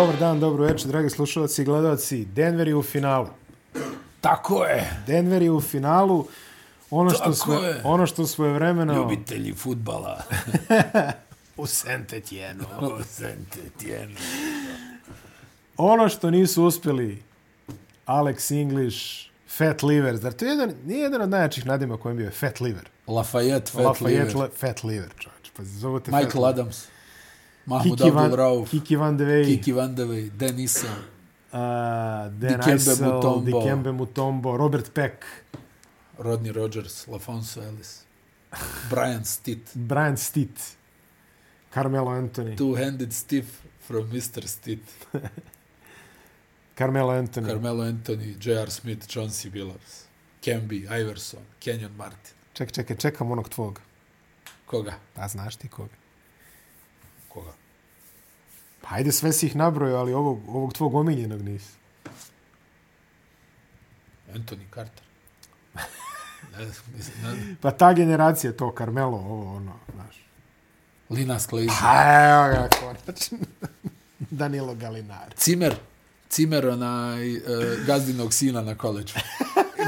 Dobar dan, dobro večer, dragi slušalci i gledalci. Denver je u finalu. Tako je. Denver je u finalu. Ono što, Tako sve, je. ono što svoje vremeno Ljubitelji futbala. u Sentetjenu. U Saint-Étienne. Ono što nisu uspjeli Alex English, Fat Liver. Zar to je jedan, nije jedan od najjačih nadima kojem bio je Fat Liver. Lafayette, Fat Lafayette Liver. Le, Fat Liver, čovječ. Pa zovu te Fat Michael Liver. Mahmoud Kiki Abdul Rauf. Kiki Van de. Kiki Van de Wey. Denisa. Uh, Dan Dikembe Aysel, Mutombo. Dikembe Mutombo, Robert Peck, Rodney Rogers. Lafonso Ellis. Brian Stitt. Brian Stitt, Carmelo Anthony, Two-handed stiff from Mr. Stitt. Carmelo Anthony, Carmelo Anthony. J.R. Smith. Chauncey Billups. Kemby. Iverson. Kenyon Martin. Čekaj, čekaj, čekam onog tvog. Koga? Pa znaš ti koga. Koga? Pa ajde, sve si ih nabrojao, ali ovog, ovog tvog omiljenog nisi. Anthony Carter. Pa ta generacija, to Carmelo, ovo, ono, znaš. Linas Kleiza. Pa evo ga, konačno. Danilo Galinari. Cimer. Cimer, onaj uh, gazdinog sina na koleđu.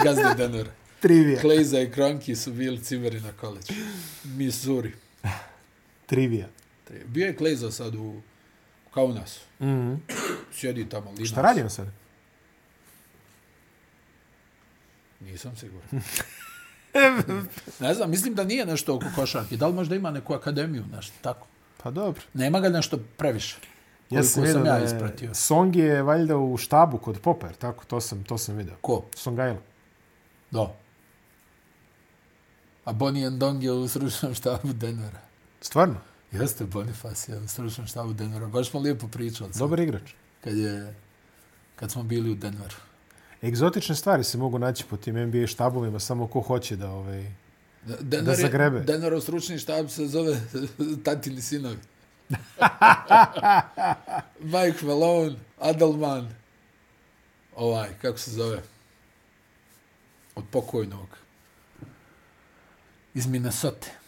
Gazdi Denver. Trivija. Klejza i Kronki su bili cimeri na koleđu. Missouri. Trivija. Bio je Klejza sad u Kaunasu. Mm -hmm. Sjedi tamo Linas. Šta radi on sad? Nisam siguran. ne znam, mislim da nije nešto oko košarke. Da li možda ima neku akademiju, nešto tako? Pa dobro. Nema ga nešto previše. Ja sam sam, ja ispratio. Song je valjda u štabu kod Popper, tako, to sam, to sam vidio. Ko? Songajlo. Da. A Bonnie and Dong je u stručnom štabu Denvera. Stvarno? Jeste Boniface je u stručnom štabu Denvera. Baš smo lijepo pričali. Dobar igrač. Kad, je, kad smo bili u Denveru. Egzotične stvari se mogu naći po tim NBA štabovima, samo ko hoće da ovaj... Denver, Da zagrebe. Denverov stručni štab se zove Tatini sinovi. Mike Malone, Adelman, ovaj, kako se zove, od pokojnog, iz Minnesota.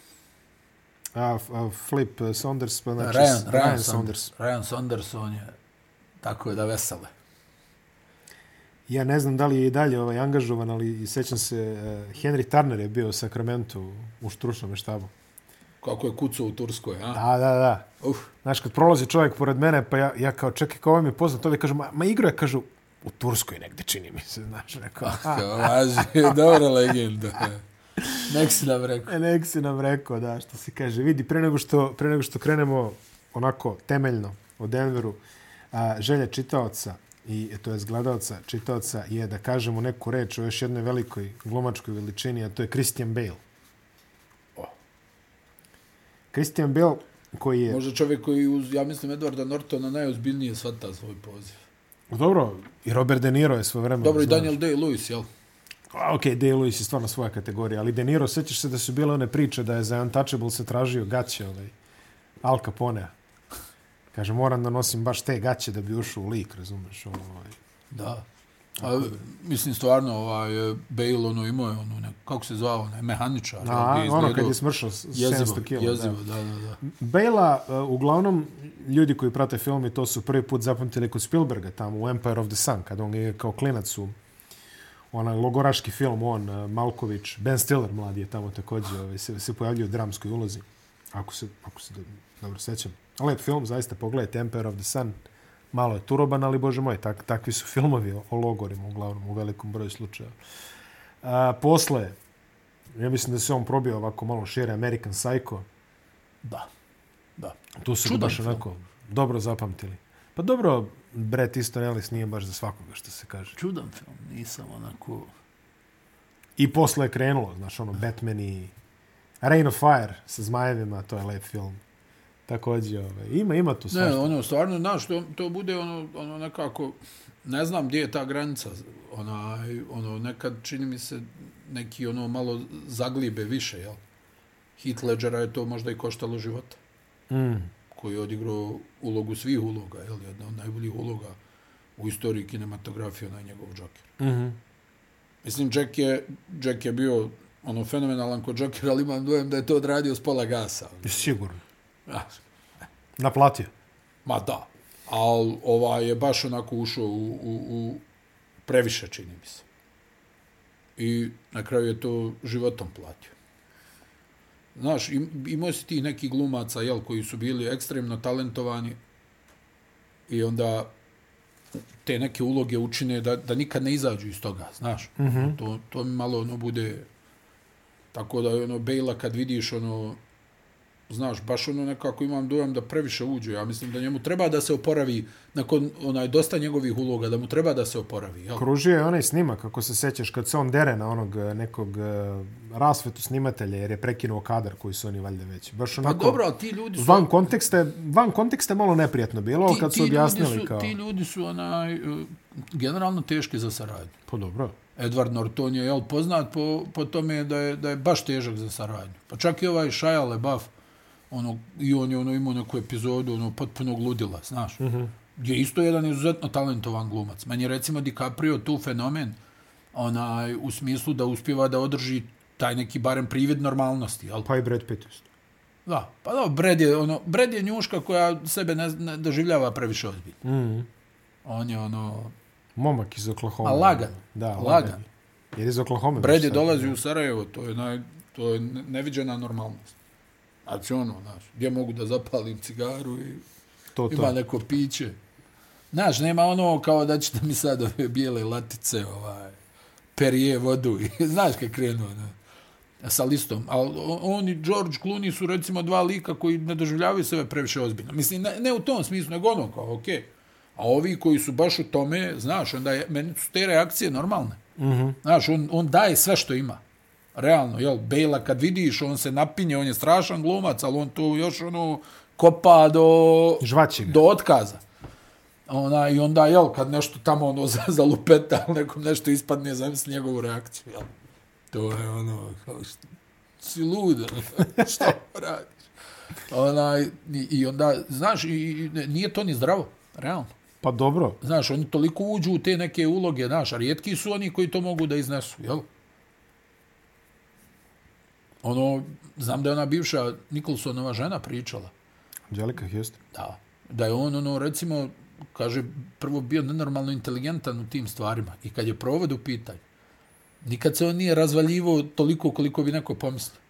A, a Flip eh, Saunders, pa znači Ryan, Ryan, Ryan, Saunders. Ryan Saunders, on je tako je da vesele. Ja ne znam da li je i dalje ovaj angažovan, ali sećam se, uh, Henry Turner je bio u Sacramento u stručnom štabu. Kako je kucao u Turskoj, a? Da, da, da. Uf, Znaš, kad prolazi čovjek pored mene, pa ja, ja kao, čekaj, kao vam je poznat, ovi kažu, ma, ma igra je, kažu, u Turskoj negde, čini mi se, znaš, rekao, a, kao, važi, dobra legenda. Nek si nam rekao. e, nek si nam rekao, da, što se kaže, vidi, pre nego što, pre nego što krenemo onako temeljno o Denveru, a, želja čitaoca i to je gledalca čitaoca je da kažemo neku reč o još jednoj velikoj glumačkoj veličini, a to je Christian Bale. Christian Bale koji je... Možda čovjek koji, uz, ja mislim, Edwarda Nortona najozbiljnije shvata svoj poziv. Dobro, i Robert De Niro je svoje vremena. Dobro, i. Daniel Day-Lewis, jel? A, Ok, Day-Lewis je stvarno svoja kategorija, ali De Niro, sećaš se da su bile one priče da je za Untouchable se tražio gaće, ovaj, Al Caponea. Kaže, moram da nosim baš te gaće da bi ušao u lik, razumeš? Ono, ovaj. Da. A, mislim, stvarno, ovaj, Bale, ono, imao je ono, ne, kako se zvao, ne, mehaničar. A, ono kad je smršao s- 700 Jezivo, kila. jezivo, Da. da, da, da. Bela, uh, uglavnom, ljudi koji prate film i to su prvi put zapamtili kod Spielberga tamo u Empire of the Sun, kad on je kao klinac u onaj logoraški film, on, uh, Malković, Ben Stiller mladi je tamo također, ovaj, se, se pojavljuje u dramskoj ulozi, ako se, ako se do, dobro sećam. Lep film, zaista pogledajte Empire of the Sun, malo je turoban, ali bože moj, tak, takvi su filmovi o, o logorima, uglavnom, u velikom broju slučaja. A, posle, ja mislim da se on probio ovako malo šire, American Psycho, Da, da. Tu su Čudan baš film. onako dobro zapamtili. Pa dobro, Brett Easton Ellis nije baš za svakoga, što se kaže. Čudan film, nisam onako... I posle je krenulo, znaš, ono, Batman i Rain of Fire sa zmajevima, to je lep film. Također, ovaj, ima, ima tu Ne, svašta. ono, stvarno, znaš, to, to bude ono, ono nekako, ne znam gdje je ta granica, onaj, ono, nekad čini mi se neki ono malo zaglibe više, jel? Heath Ledgera je to možda i koštalo života, Mm. Koji je odigrao ulogu svih uloga, jel? Jedna od najboljih uloga u istoriji kinematografije, onaj njegov Joker. Mm -hmm. Mislim, Jack je, Jack je bio ono fenomenalan kod Jokera, ali imam dojem da je to odradio s pola gasa. Sigurno. Ah, Naplatio. Ma da. ali ovaj je baš onako ušao u, u, u previše, čini mi se. I na kraju je to životom platio. Znaš, im, imao si ti neki glumaca, jel, koji su bili ekstremno talentovani i onda te neke uloge učine da, da nikad ne izađu iz toga, znaš. Mm -hmm. to, to mi malo ono bude... Tako da ono Bejla kad vidiš ono znaš, baš ono nekako imam dojam da previše uđe. Ja mislim da njemu treba da se oporavi nakon onaj dosta njegovih uloga, da mu treba da se oporavi. Jel? Kružio je onaj snimak, kako se sećaš, kad se on dere na onog eh, nekog uh, rasvetu snimatelja, jer je prekinuo kadar koji su oni valjda već. Baš pa onako, pa dobro, ti ljudi su... Van kontekste, van kontekste malo neprijatno bilo, ti, kad su objasnili su, kao... Ti ljudi su onaj, uh, generalno teški za saradnju. Pa dobro. Edward Norton je jel, poznat po, po tome da je, da je baš težak za saradnju. Pa čak i ovaj Shia LaBeouf, ono, i on je ono imao neku epizodu ono, potpunog ludila, znaš. Mm -hmm. Gdje isto jedan izuzetno talentovan glumac. Meni je recimo DiCaprio tu fenomen onaj, u smislu da uspjeva da održi taj neki barem privid normalnosti. Jel? Pa i Brad Pitt isto. Da, pa da, Brad je, ono, Brad je njuška koja sebe ne, ne doživljava previše ozbiljno. Mm -hmm. On je ono... Momak iz Oklahoma. A lagan. Da, lagan. lagan. Jer iz Oklahoma. Brad je dolazi u Sarajevo, to je, naj, to je neviđena normalnost. Znači ono, znaš, gdje mogu da zapalim cigaru i to, to. ima neko piće. Znaš, nema ono kao da ćete mi sad ove bijele latice, ovaj, perije vodu i znaš kad krenu, ne, sa listom. Ali oni, George Clooney su recimo dva lika koji ne doživljavaju sebe previše ozbiljno. Mislim, ne, ne u tom smislu, nego ono kao, okej. Okay. A ovi koji su baš u tome, znaš, onda je, meni su te reakcije normalne. Mm -hmm. Znaš, on, on daje sve što ima realno, jel, Bela kad vidiš, on se napinje, on je strašan glumac, ali on to još ono kopa do, Žvačine. do otkaza. Ona, I onda, jel, kad nešto tamo ono za lupeta, nekom nešto ispadne, zamisli njegovu reakciju, jel. To je ono, kao što, si luda, što radiš? Ona, i, I onda, znaš, i, nije to ni zdravo, realno. Pa dobro. Znaš, oni toliko uđu u te neke uloge, znaš, a rijetki su oni koji to mogu da iznesu, jel? Ono, znam da je ona bivša Nikolsonova žena pričala. Angelika jeste. Da. Da je on, ono, recimo, kaže, prvo bio nenormalno inteligentan u tim stvarima. I kad je provod u pitanju, nikad se on nije razvaljivo toliko koliko bi neko pomislio.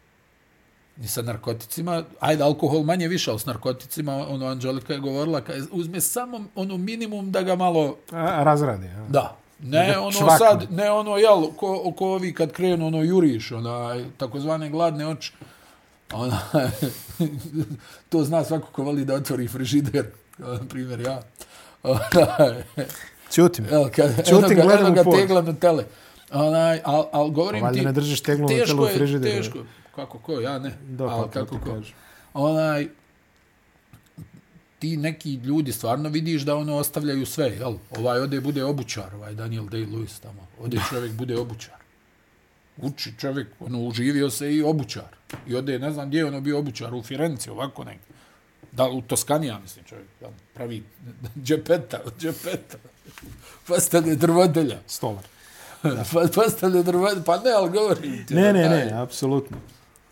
Ni sa narkoticima, ajde, alkohol manje više, ali s narkoticima, ono, Angelika je govorila, kad uzme samo ono minimum da ga malo... A, razradi, ja. Da, Ne ono čvakne. sad, ne ono, jel, ko, ko ovi kad krenu, ono, juriš, ona, takozvane gladne oči. Ona, to zna svako ko voli da otvori frižider, na primjer, ja. Ćutim. Jel, kad, Ćutim, gledam u pod. tegla na tele. Ona, al, al, govorim ti... ne držiš teglu na tele u frižideru. Teško je, kako ko, ja ne. Da, al, pa, kako ko. Onaj, ti neki ljudi stvarno vidiš da ono ostavljaju sve, jel? Ovaj ode bude obučar, ovaj Daniel Day-Lewis tamo. Ode čovjek bude obučar. Uči čovjek, ono, uživio se i obučar. I ode, ne znam gdje je ono bio obučar, u Firenci, ovako nek. Da, u Toskani, ja mislim, čovjek, jel? pravi džepeta, džepeta. Postane drvodelja. Stolar. pa, postane drvodelja, pa ne, ali govorim ti. Ne, ne, ne, apsolutno.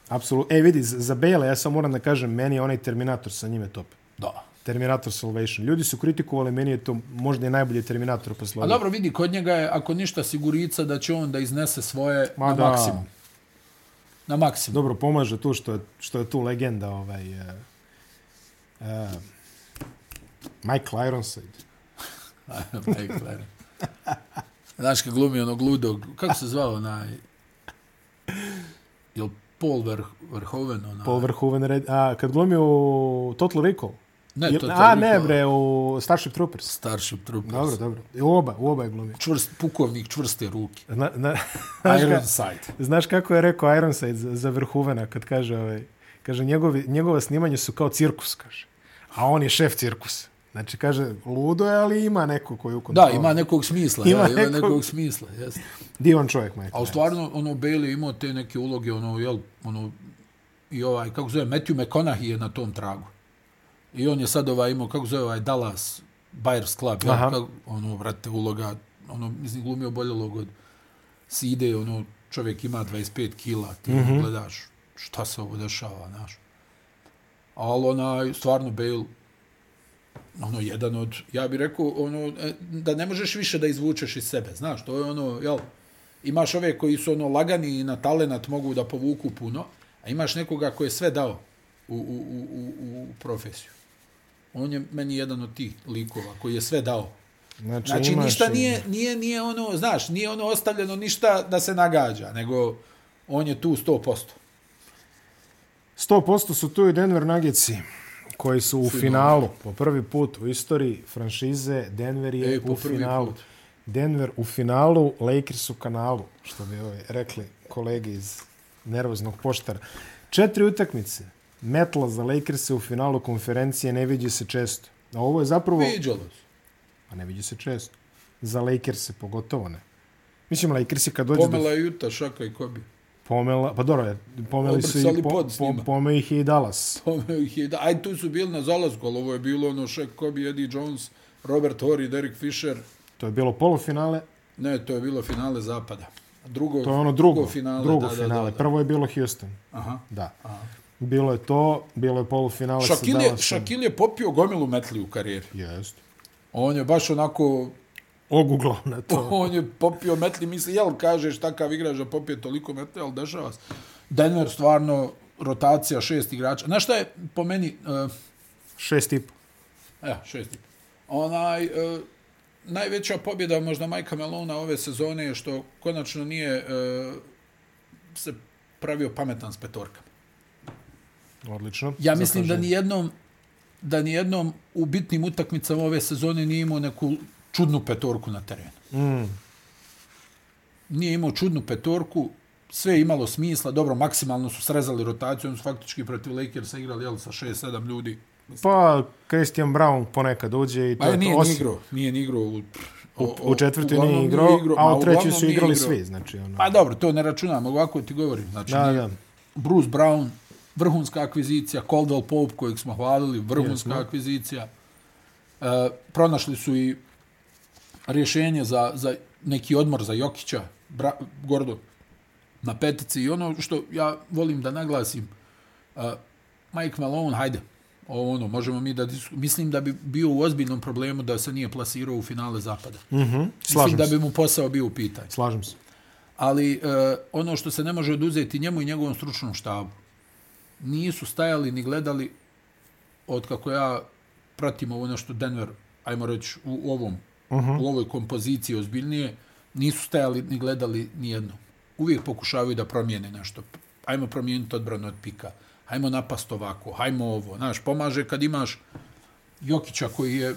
Apsolutno. E, vidi, za Bela, ja sam moram da kažem, meni je onaj Terminator sa njime top. Da. Terminator Salvation. Ljudi su kritikovali, meni je to možda i najbolji Terminator posle. A dobro, vidi, kod njega je, ako ništa, sigurica da će on da iznese svoje Ma na da. maksimum. Na maksimum. Dobro, pomaže tu što je, što je tu legenda ovaj, uh, uh, Michael Ironside. Michael Ironside. Znaš kad glumi onog ludog, kako se zvao onaj... Jel Paul Verhoeven? Onaj? Paul Verhoeven, a kad glumi u Total Recall? Ne, to, to A, ne, bre, u Starship Troopers. Starship Troopers. Dobro, dobro. I oba, u oba je glumio. Čvrst, pukovnik čvrste ruke. Na, na, Ironside. Znaš kako je rekao Ironside za, za Vrhuvena kad kaže, ovaj, kaže njegovi, njegova snimanje su kao cirkus, kaže. A on je šef cirkusa. Znači, kaže, ludo je, ali ima neko koji u kontrolu. Da, ima nekog smisla. Ima, ja, nekog... ima nekog smisla, jeste. Divan čovjek, Michael. A u stvarno, ono, Bailey imao te neke uloge, ono, jel, ono, i ovaj, kako zove, Matthew McConaughey je na tom tragu. I on je sad ovaj imao, kako zove ovaj Dallas Buyers Club, ja, kako, ono, vrate, uloga, ono, mislim, glumio boljelo od Side, ono, čovjek ima 25 kila, ti mm -hmm. gledaš šta se ovo dešava, znaš. Ali onaj, stvarno, Bale, ono, jedan od, ja bih rekao, ono, e, da ne možeš više da izvučeš iz sebe, znaš, to je ono, jel, imaš ove koji su ono lagani i na talenat mogu da povuku puno, a imaš nekoga koji je sve dao u, u, u, u, u profesiju. On je meni jedan od tih likova koji je sve dao. Znači, Znači, imaš ništa i- nije, nije, nije ono, znaš, nije ono ostavljeno ništa da se nagađa, nego on je tu 100%. 100% su tu i Denver Nuggetsi koji su u Finalu. finalu. Po prvi put u istoriji franšize Denver je E, po u finalu. put. Denver u finalu, Lakers u kanalu, što bi ovaj rekli kolege iz nervoznog poštara. Četiri utakmice. Metla za Lakers u finalu konferencije ne vidi se često. A ovo je zapravo... Viđalo se. A ne vidi se često. Za Lakers pogotovo ne. Mislim, Lakersi kad dođe do Pomela je Juta, Šaka i Kobi. pomela, pa dobro, pomeli su i po, po, pome ih je i Dallas. Pomela ih je, da, aj tu su bili na zalasku, ali ovo je bilo ono Šak, Kobi, Eddie Jones, Robert Horry, Derek Fisher. To je bilo polufinale, Ne, to je bilo finale zapada. Drugo, to je ono drugo, finale. drugo da, finale. Da, da, da. Prvo je bilo Houston, Aha. da. Aha. Bilo je to, bilo je polufinale Šakil je. Šakil je popio gomilu metli u karijeri. Jest. On je baš onako, Oguglao na to. on je popio metli, misli, jel, kažeš takav igrač da popije toliko metli, ali dešava se. Denver stvarno, rotacija šest igrača. Znaš šta je po meni, uh, Šest i po. evo, šest i po. Onaj, uh, najveća pobjeda možda Majka Melona ove sezone je što konačno nije uh, se pravio pametan s petorkama. Odlično. Ja mislim da ni jednom da ni jednom u bitnim utakmicama ove sezone nije imao neku čudnu petorku na terenu. Mm, Nije imao čudnu petorku, sve je imalo smisla, dobro, maksimalno su srezali rotaciju, oni su faktički protiv Lakersa igrali jel, sa 6-7 ljudi. pa Christian Brown ponekad uđe i to Pa je nije to. ni igrao, nije ni igrao u, U, u četvrtoj uglavnom nije igrao, a ma, u trećoj su igrali igrao. svi. Znači, ono. Pa dobro, to ne računam, ovako ti govorim. Znači, da, nije- da. Bruce Brown, vrhunska akvizicija, Caldwell Pope kojeg smo hvalili, vrhunska Jesmo. akvizicija. E, pronašli su i rješenje za, za neki odmor za Jokića, Bra, Gordo, na petici. I ono što ja volim da naglasim, uh, Mike Malone, hajde, ono, možemo mi da. Mislim da bi bio u ozbiljnom problemu da se nije plasirao u finale zapada. Mhm, Mislim slažem da se. bi mu posao bio u pitanju Slažem se. ali e, ono što se ne može oduzeti njemu i njegovom stručnom štabu, nisu stajali ni gledali od kako ja pratim ovo nešto Denver, ajmo reći, u, u ovom, uh -huh. u ovoj kompoziciji ozbiljnije, nisu stajali ni gledali ni jedno. Uvijek pokušavaju da promijene nešto. Ajmo promijeniti odbranu od pika. Hajmo napast ovako, hajmo ovo. Znaš, pomaže kad imaš Jokića koji je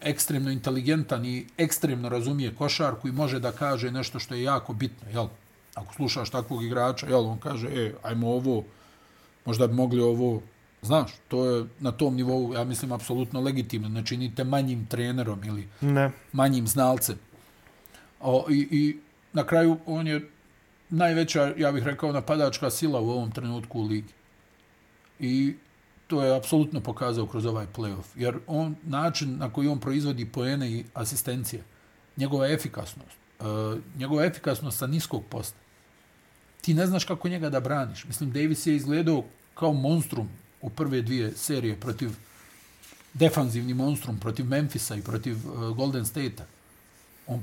ekstremno inteligentan i ekstremno razumije košarku i može da kaže nešto što je jako bitno, jel? Ako slušaš takvog igrača, jel, on kaže, e, ajmo ovo, možda bi mogli ovo, znaš, to je na tom nivou, ja mislim, apsolutno legitimno, ne činite manjim trenerom ili Ne. manjim znalcem. O, i, I na kraju on je najveća, ja bih rekao, napadačka sila u ovom trenutku u ligi. I to je apsolutno pokazao kroz ovaj playoff. Jer on, način na koji on proizvodi poene i asistencije, njegova efikasnost, uh, njegova efikasnost sa niskog posta, ti ne znaš kako njega da braniš. Mislim, Davis je izgledao kao monstrum u prve dvije serije protiv defanzivni monstrum protiv Memfisa i protiv uh, Golden State-a. On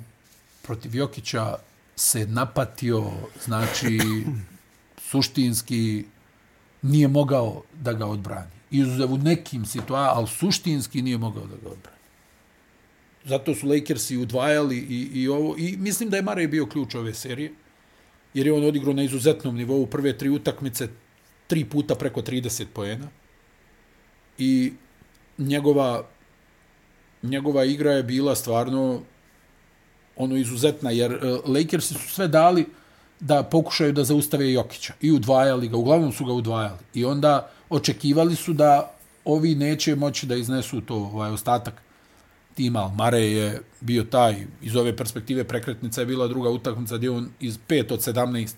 protiv Jokića se napatio, znači suštinski nije mogao da ga odbrani. Izuzev u nekim situacijama, ali suštinski nije mogao da ga odbrani. Zato su Lakersi udvajali i, i ovo. I mislim da je Murray bio ključ ove serije, jer je on odigrao na izuzetnom nivou prve tri utakmice, tri puta preko 30 poena. I njegova njegova igra je bila stvarno ono izuzetna, jer e, Lakersi su sve dali da pokušaju da zaustave Jokića i udvajali ga, uglavnom su ga udvajali. I onda očekivali su da ovi neće moći da iznesu to ovaj ostatak tima, Mare je bio taj, iz ove perspektive prekretnica je bila druga utakmica gdje on iz 5 od 17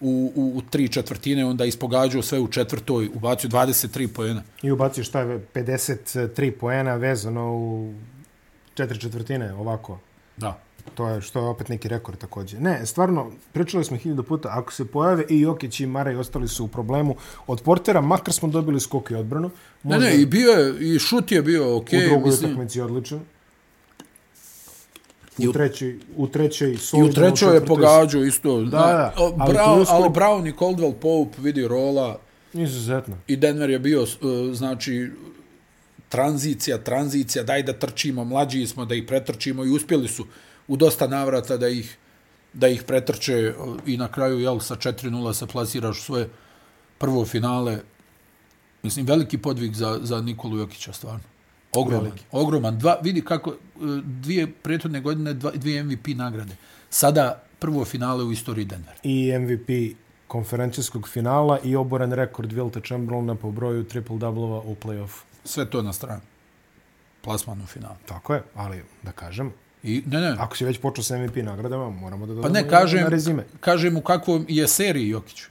u, u, u tri četvrtine, onda ispogađao sve u četvrtoj, ubacio 23 pojena. I ubacio šta je 53 poena vezano u četiri četvrtine, ovako. Da. To je što je opet neki rekord također. Ne, stvarno, pričali smo hiljadu puta, ako se pojave i Jokić i Mara i ostali su u problemu od portera, makar smo dobili skok i odbranu. Ne, ne, i bio je, i šut je bio okej. u drugoj mislim. utakmici odličan. U, I u- trećoj, u trećoj I u trećoj je pogađao isto. Da, da, O, ali Brown, skok- ali Brown i Caldwell Pope vidi rola Izuzetno. i Denver je bio, uh, znači, tranzicija, tranzicija, daj da trčimo, mlađi smo da ih pretrčimo i uspjeli su u dosta navrata da ih da ih pretrče i na kraju jel sa 4:0 se plasiraš u svoje prvo finale. Mislim veliki podvig za za Nikolu Jokića stvarno. Ogroman, Veliki. ogroman. Dva, vidi kako uh, dvije prethodne godine dva, dvije MVP nagrade. Sada prvo finale u istoriji Denvera. I MVP konferencijskog finala i oboren rekord Wilta Chamberlaina po broju triple-doublova u play-offu. Sve to na stranu. Plasman u finalu. Tako je, ali da kažem, I, ne, ne, ako si već počeo sa MVP nagradama, moramo da Pa dodamo ne, i kažem, na rezime. kažem u kakvom je seriji Jokić.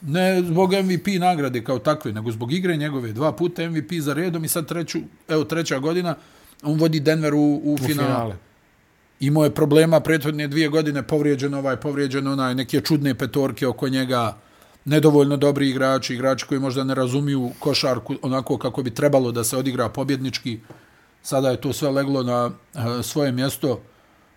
Ne zbog MVP nagrade kao takve, nego zbog igre njegove. Dva puta MVP za redom i sad treću, evo treća godina, on vodi Denver u, u, U finale. finale. Imao je problema prethodne dvije godine, povrijeđen ovaj, povrijeđen onaj, neke čudne petorke oko njega, nedovoljno dobri igrači, igrači koji možda ne razumiju košarku onako kako bi trebalo da se odigra pobjednički. Sada je to sve leglo na eh, svoje mjesto.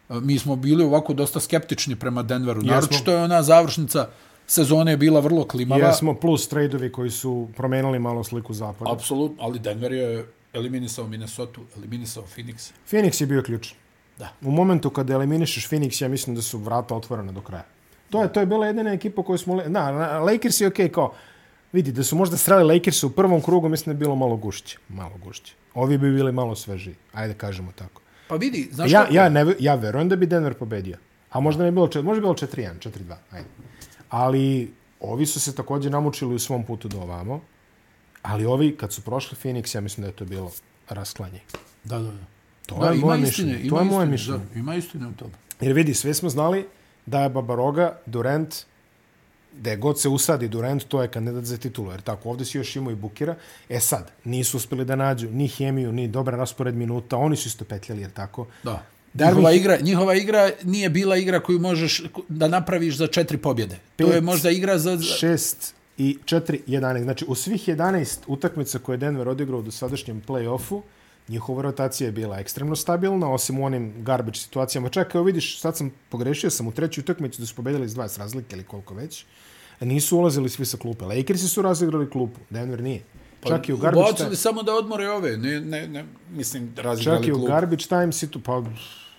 Eh, Mi smo bili ovako dosta skeptični prema Denveru. Naročito je ona završnica sezone bila vrlo klimava. Jesmo, plus tradeovi koji su promenili malo sliku zapada. Apsolutno, ali Denver je eliminisao Minnesota, eliminisao Phoenix. Phoenix je bio ključ. Da. U momentu kada eliminišeš Phoenix, ja mislim da su vrata otvorena do kraja. To je, to je bila jedina ekipa koju smo... Na, na Lakers je okej okay, kao... Vidi, da su možda strali Lakers u prvom krugu, mislim da je bilo malo gušće. Malo gušće. Ovi bi bili malo svežiji. Ajde, kažemo tako. Pa vidi, znaš Ja, kako? ja, ne, ja verujem da bi Denver pobedio. A možda ne bi bilo, možda bi bilo 4-1, 4-2. Ajde. Ali ovi su se također namučili u svom putu do ovamo. Ali ovi, kad su prošli Phoenix, ja mislim da je to bilo rasklanje. Da, da, da. To da, je moje mišljenje. To je moje mišljenje. Da, ima istine u tome. Jer vidi, sve smo znali da je Babaroga, Durant, da je god se usadi Durant, to je kandidat za titulu. Jer tako, ovdje si još imao i Bukira. E sad, nisu uspeli da nađu ni hemiju, ni dobar raspored minuta. Oni su isto petljali, jer tako. Da. Darvin- Njihova igra, njihova igra nije bila igra koju možeš da napraviš za četiri pobjede. To je Pet, možda igra za... 6 i 4, 11. Znači, u svih 11 utakmica koje je Denver odigrao u dosadašnjem play-offu, njihova rotacija je bila ekstremno stabilna, osim u onim garbage situacijama. Čak, evo vidiš, sad sam pogrešio sam u trećoj utakmici da su pobedili s 20 razlike ili koliko već. Nisu ulazili svi sa klupe. Lakersi su razigrali klupu, Denver nije. Čak i u garbage time, samo da odmore ove. Ne, ne, ne, mislim, razigrali čak i u garbage time si tu, pa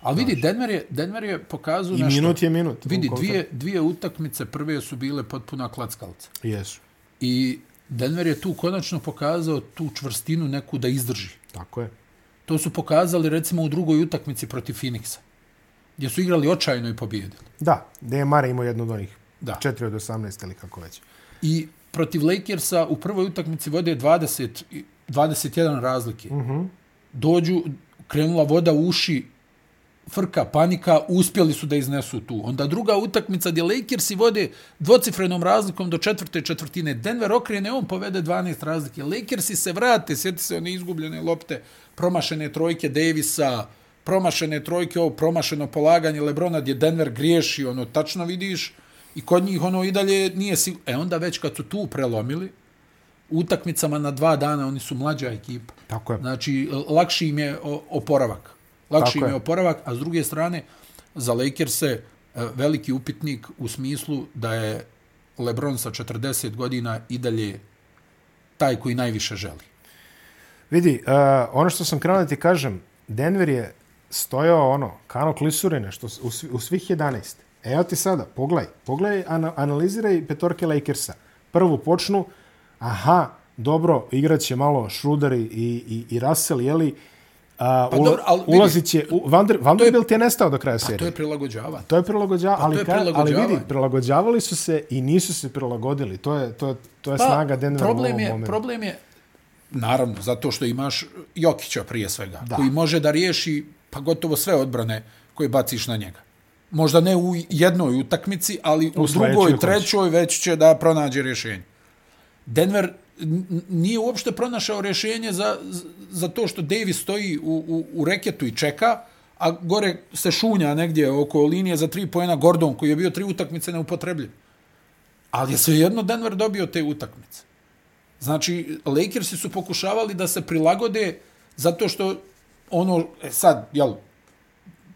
Ali vidi, Denver je, Denver je pokazao i nešto. minut je minut. Vidi, dvije, dvije utakmice prve su bile potpuna klackalca. Jesu, I Denver je tu konačno pokazao tu čvrstinu neku da izdrži. tako je. To su pokazali recimo u drugoj utakmici protiv Phoenixa. Gdje su igrali očajno i pobjedili. Da, DMR imao jednu od onih Da. 4 od 18 ili kako već. I protiv Lakersa u prvoj utakmici vode 20, i- 21 razlike. Uh -huh. Dođu, krenula voda u uši, frka, panika, uspjeli su da iznesu tu. Onda druga utakmica gdje Lakersi vode dvocifrenom razlikom do četvrte četvrtine. Denver okrene, on povede 12 razlike. Lakersi se vrate, sjeti se one izgubljene lopte, promašene trojke Davisa, promašene trojke, ovo promašeno polaganje Lebrona gdje Denver griješi, ono, tačno vidiš, i kod njih ono i dalje nije si... E onda već kad su tu prelomili, utakmicama na dva dana oni su mlađa ekipa. Tako je. Znači, lakši im je oporavak. Lakši im je oporavak, a s druge strane, za Lakers-e e, veliki upitnik u smislu da je LeBron sa 40 godina i dalje taj koji najviše želi. Vidi, uh, ono što sam krenuo da ti kažem, Denver je stojao ono, kano klisurine, što u, svi- u svih 11. Evo ti sada, pogledaj, pogledaj, ana, analiziraj petorke Lakersa. Prvo počnu, aha, dobro, igraće malo Schroeder i, i, i Russell, jeli, a, Pa ula, dobro, ali vidi- ulazit će, u, Vander, Vanderbilt je nestao do kraja To serije. je prilagođavanje. To je prilagođavanje, Pa to ali, je ka, ali vidi, prilagođavali su se i nisu se prilagodili. To je, to je, to je snaga Denvera u Pa, problem ovom je, momentu. problem je, naravno, zato što imaš Jokića prije svega, Da. koji može da riješi pa gotovo sve odbrane koje baciš na njega. Možda ne u jednoj utakmici, ali u, U drugoj, trećoj već će da pronađe rješenje. Denver nije uopšte pronašao rješenje za, za to što Davis stoji u, u, u reketu i čeka, a gore se šunja negdje oko linije za tri pojena Gordon, koji je bio tri utakmice neupotrebljiv. Ali je svejedno Denver dobio te utakmice. Znači, Lakersi su pokušavali da se prilagode zato što ono, e, sad, jel,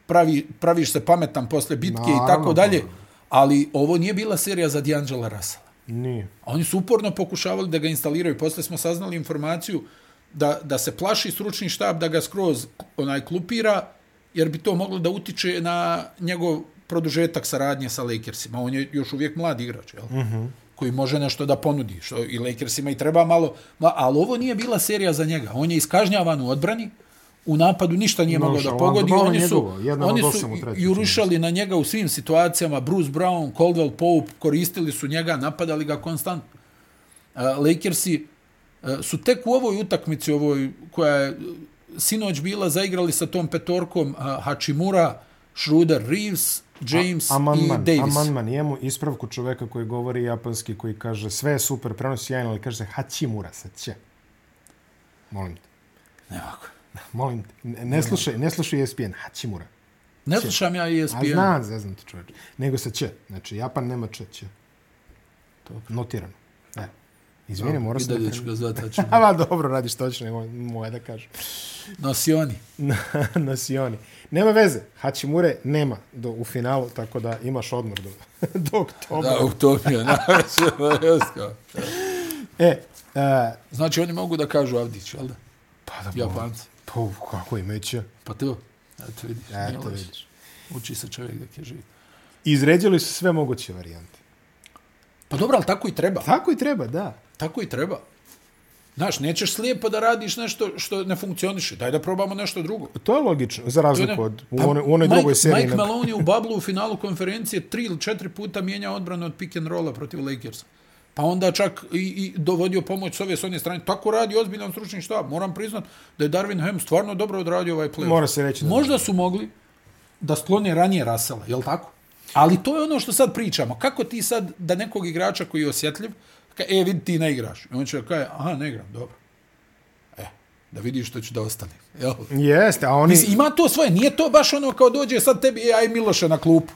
pravi, praviš se pametan posle bitke Naravno, i tako dalje, ali ovo nije bila serija za D'Angela Russella. Nije. Oni su uporno pokušavali da ga instaliraju. Posle smo saznali informaciju da, da se plaši stručni štab da ga skroz onaj klupira, jer bi to moglo da utiče na njegov produžetak saradnje sa Lakersima. On je još uvijek mlad igrač, jel? Mm -hmm. koji može nešto da ponudi. Što I Lakersima i treba malo... Ali ovo nije bila serija za njega. On je iskažnjavan u odbrani, u napadu ništa nije mogao da pogodi. Oni su, oni su jurišali na njega u svim situacijama. Bruce Brown, Caldwell Pope koristili su njega, napadali ga konstantno. Lakersi su tek u ovoj utakmici, ovoj, koja je sinoć bila, zaigrali sa tom petorkom Hachimura, Schroeder, Reeves, James A, amanman, i Davis. Amandman, jemu ispravku čoveka koji govori japanski, koji kaže sve je super, prenosi jajno, ali kaže se Hachimura sa će. Molim te. Ne ovako. Molim te, ne slušaj, ne slušaj ESPN, Hachimura. Ne slušam ja ESPN. A znam, ne znam ti čovječ. Nego sa će. Znači, Japan nema će, će. To notirano. E. Izvini, no, mora se da... ću ga zvati Hachimura. Ama dobro, radiš točno, nego moje da kažem. Nosioni. Nosioni. Nema veze, Hachimure nema do, u finalu, tako da imaš odmor do, do oktobra. Da, oktobra, najveće. e, uh, znači, oni mogu da kažu Avdić, jel da? Pa da Japanci. Pa kako imaće? Pa to, eto vidiš. Eto vidiš. Uči se čovjek da je živi. Izređali su sve moguće varijante. Pa dobro, ali tako i treba. Tako i treba, da. Tako i treba. Znaš, nećeš slijepo da radiš nešto što ne funkcioniše. Daj da probamo nešto drugo. To je logično, za razliku ne... od u, pa, one, u onoj drugoj seriji. Mike Maloney u Bablu u finalu konferencije tri ili četiri puta mijenja odbranu od pick and rolla protiv Lakersa pa onda čak i, i dovodio pomoć s ove s one strane. Tako radi ozbiljan stručni štab. Moram priznat da je Darwin Ham stvarno dobro odradio ovaj play. Mora se reći. Možda su mogli da sklone ranije Rasela, je li tako? Ali to je ono što sad pričamo. Kako ti sad da nekog igrača koji je osjetljiv, ka, e, vidi ti ne igraš. I on će kaže, aha, ne igram, dobro. E, da vidiš što ću da ostane. Jel? Jeste, a oni... Mislim, ima to svoje, nije to baš ono kao dođe sad tebi, e, aj Miloše na klupu.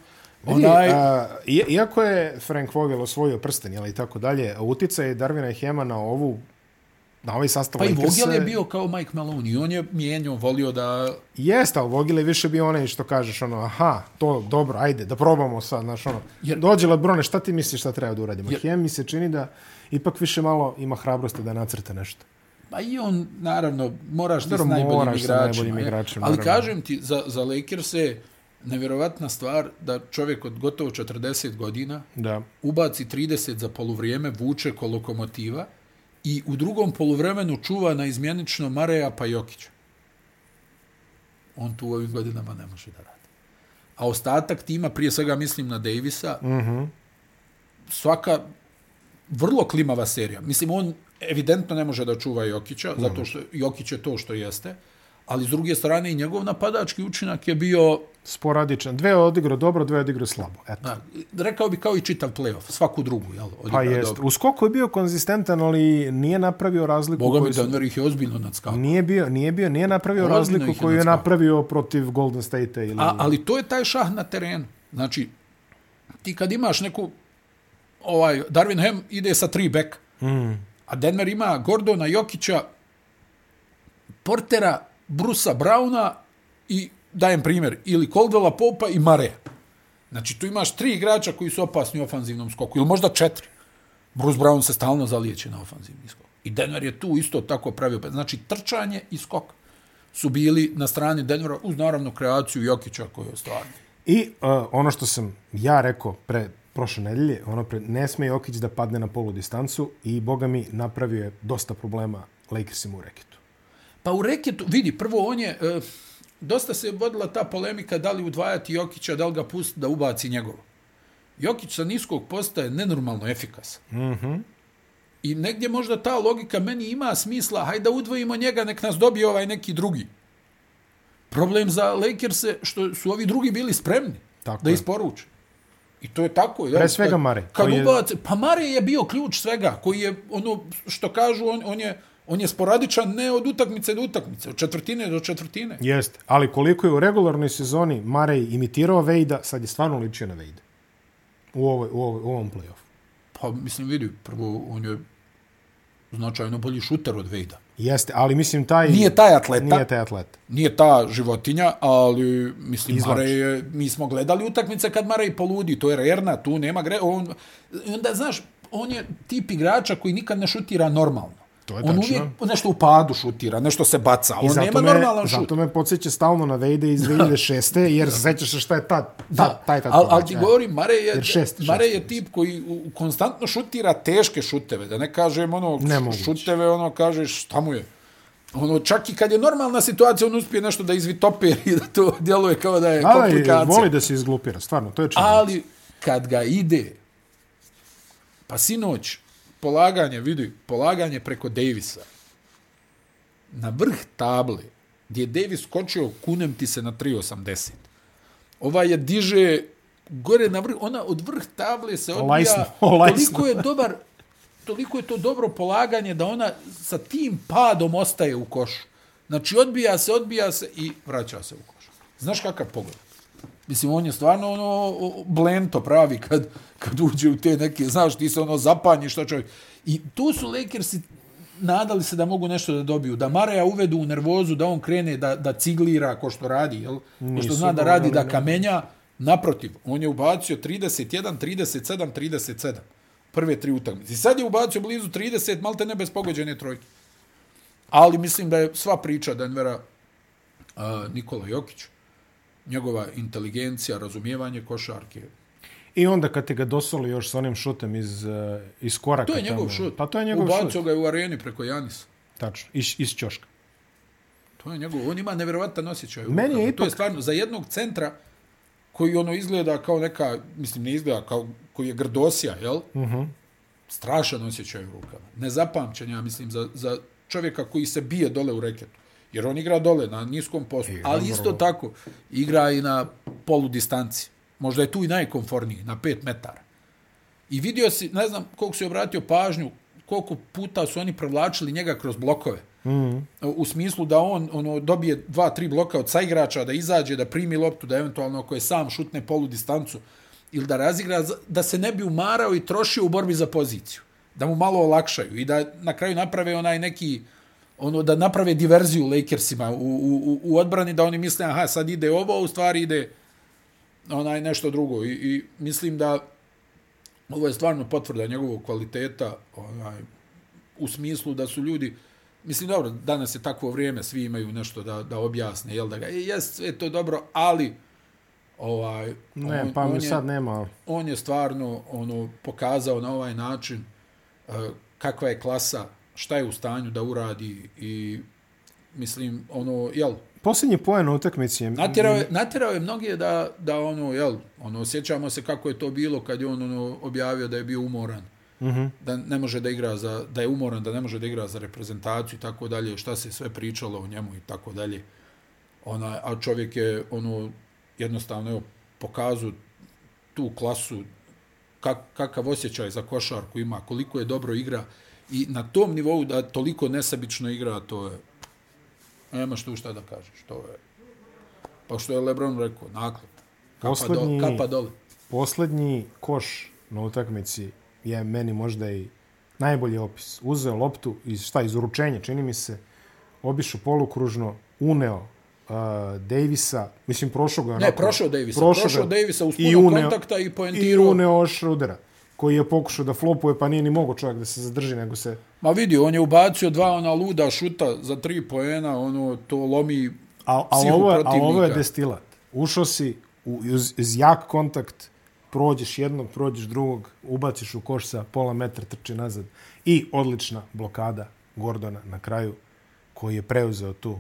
Onaj... A, iako je Frank Vogel osvojio prsten, jel, i tako dalje, utica je Darvina i Hema na ovu na ovaj sastav Pa i Vogel je bio kao Mike Maloney, on je mijenio, volio da... Jeste, ali Vogel je više bio onaj što kažeš, ono, aha, to dobro, ajde, da probamo sad, znaš, ono, Jer... dođe Lebrone, šta ti misliš šta treba da uradimo? Jer... Hem mi se čini da ipak više malo ima hrabrosti da nacrta nešto. Pa i on, naravno, moraš ti s najboljim igračima. Najboljim igračima ali kažem ti, za, za Lakers se nevjerovatna stvar da čovjek od gotovo 40 godina da. ubaci 30 za poluvrijeme, vuče ko lokomotiva i u drugom poluvremenu čuva na izmjenično Mareja pa Jokića. On tu u ovim godinama ne može da radi. A ostatak tima, prije svega mislim na Davisa, mm -hmm. svaka vrlo klimava serija. Mislim, on evidentno ne može da čuva Jokića, mm. zato što Jokić je to što jeste, ali s druge strane i njegov napadački učinak je bio sporadičan. Dve odigrao dobro, dve odigrao slabo. Eto. Da, rekao bi kao i čitav playoff, svaku drugu. Jel, pa jest. U skoku je bio konzistentan, ali nije napravio razliku. Boga mi, Denver ih je ozbiljno nadskakao. Nije bio, nije bio, nije napravio ozbiljno razliku koju je napravio protiv Golden State-a. Ili... A, ali to je taj šah na terenu. Znači, ti kad imaš neku, ovaj, Darwin Ham ide sa tri back, mm. a Denver ima Gordona, Jokića, Portera, Brusa Brauna i dajem primjer, ili Coldwella Popa i Mare. Znači, tu imaš tri igrača koji su opasni u ofanzivnom skoku, ili možda četiri. Bruce Brown se stalno zalijeće na ofanzivni skok. I Denver je tu isto tako pravio. Znači, trčanje i skok su bili na strani Denvera uz naravno kreaciju Jokića koji je stvarno. I uh, ono što sam ja rekao pre prošle nedelje, ono pre, ne sme Jokić da padne na polu distancu i boga mi napravio je dosta problema Lakersima u reketu. Pa u reketu, vidi, prvo on je, uh, dosta se vodila ta polemika da li udvajati Jokića, da li ga pustiti da ubaci njegovo. Jokić sa niskog posta je nenormalno efikasan. Mm -hmm. I negdje možda ta logika meni ima smisla, hajde da udvojimo njega, nek nas dobije ovaj neki drugi. Problem za Lakers je što su ovi drugi bili spremni tako da isporuče. I to je tako. Pre svega kad, Mare. Kad je... Pa Mare je bio ključ svega, koji je, ono što kažu, on, on je On je sporadičan ne od utakmice do utakmice, od četvrtine do četvrtine. Jeste, ali koliko je u regularnoj sezoni Marej imitirao Vejda, sad je stvarno ličio na Vejda. U, ovoj, u, ovoj, u ovom play-offu. Pa, mislim, vidi, prvo, on je značajno bolji šuter od Vejda. Jeste, ali mislim taj... Nije taj atleta. Nije taj atleta. Nije ta životinja, ali mislim. Marej je, mi smo gledali utakmice kad Marej poludi, to je rerna, tu nema gre, on onda znaš, on je tip igrača koji nikad ne šutira normalno. To je on tačno. uvijek nešto u padu šutira, nešto se baca, on nema me, normalan šut. Zato me podsjeća stalno na Vejda iz 2006. jer se sećaš se šta je tad. Da, taj tad. ali al ti govorim, Mare je, šest, Mare je tip koji u- konstantno šutira teške šuteve, da ne kažem ono, Nemoguće. šuteve, ono, kažeš, šta mu je? Ono, čak i kad je normalna situacija, on uspije nešto da izvitopiri i da to djeluje kao da je Da, da, i komplikacija. voli da se izglupira, stvarno, to je činjenica. Ali kad ga ide, pa sinoć, polaganje, vidi, polaganje preko Davisa, na vrh table, gdje je Davis skočio, kunem ti se na 3.80. Ova je diže gore na vrh, ona od vrh table se odbija, Olajsno, olajsno. toliko je dobar, toliko je to dobro polaganje da ona sa tim padom ostaje u košu. Znači, odbija se, odbija se i vraća se u koš. Znaš kakav pogled? Mislim, on je stvarno ono blento pravi kad, kad uđe u te neke, znaš, ti se ono zapanjiš, što čovjek. I tu su Lakersi nadali se da mogu nešto da dobiju. Da Mareja uvedu u nervozu, da on krene da, da ciglira ko što radi, jel? Ko što zna da radi, da kamenja. Naprotiv, on je ubacio 31, 37, 37. Prve tri utakmice. I sad je ubacio blizu 30, malte ne bez pogođene trojke. Ali mislim da je sva priča Denvera uh, Nikola Jokić, njegova inteligencija, razumijevanje košarke. I onda kad te ga dosoli još s onim šutem iz, uh, iz koraka. To je njegov tamo, šut. Pa to je njegov Ubacio šut. ga je u areni preko Janisa. Tačno, iz, iz ćoška. To je njegov, on ima nevjerovatan osjećaj. Meni je rukama. To je ipak- stvarno za jednog centra koji ono izgleda kao neka, mislim ne izgleda kao koji je grdosija, jel? Uh Mhm. -huh. Strašan osjećaj u rukama. Nezapamćen, ja mislim, za, za čovjeka koji se bije dole u reketu. Jer on igra dole na niskom postu, ali isto tako igra i na polu distanci. Možda je tu i najkomforniji, na 5 metara. I vidio si, ne znam koliko si obratio pažnju, koliko puta su oni prevlačili njega kroz blokove. Mm. U smislu da on ono dobije dva, tri bloka od saigrača, da izađe, da primi loptu, da eventualno ako je sam šutne polu distancu ili da razigra, da se ne bi umarao i trošio u borbi za poziciju. Da mu malo olakšaju i da na kraju naprave onaj neki ono da naprave diverziju Lakersima u, u, u- odbrani, da oni misle, aha, sad ide ovo, a u stvari ide onaj nešto drugo. I, i mislim da ovo je stvarno potvrda njegovog kvaliteta onaj, u smislu da su ljudi Mislim, dobro, danas je takvo vrijeme, svi imaju nešto da, da objasne, jel da ga, e, jes, sve to dobro, ali ovaj, Ne, on, pa on mi je, sad nema... on je stvarno ono pokazao na ovaj način uh, kakva je klasa, šta je u stanju da uradi i mislim, ono, jel, Posljednji poen u utakmici je... Natjerao je, natjerao je mnoge da, da ono, jel, ono, sjećamo se kako je to bilo kad je on ono, objavio da je bio umoran. Mm -hmm. Da ne može da igra za, da je umoran, da ne može da igra za reprezentaciju i tako dalje, šta se sve pričalo o njemu i tako dalje. Ona, a čovjek je, ono, jednostavno, evo, pokazu tu klasu, kak, kakav osjećaj za košarku ima, koliko je dobro igra i na tom nivou da toliko nesebično igra, to je, nemaš tu šta da kažeš, to je, pa što je Lebron rekao, naklep, kapa, Poslednji- do, kapa dole. Poslednji koš na utakmici je meni možda i najbolji opis. Uzeo loptu iz, šta, iz uručenja, čini mi se, obišao polukružno, uneo uh, Davisa, mislim, prošao ga. Ne, prošao Davisa, prošao prošao Davisa uz i puno uneo- kontakta i I poentirao. uneo Šrudera, koji je pokušao da flopuje, pa nije ni mogo čovjek da se zadrži, nego se... Ma vidi, on je ubacio dva ona luda šuta za tri poena, ono, to lomi A, a, psihu ovo, je, a protivnika. ovo je destilat. Ušao si u, uz, uz jak kontakt, prođeš jednog, prođeš drugog, ubaciš u koš sa pola metra, trči nazad. I odlična blokada Gordona na kraju, koji je preuzeo tu.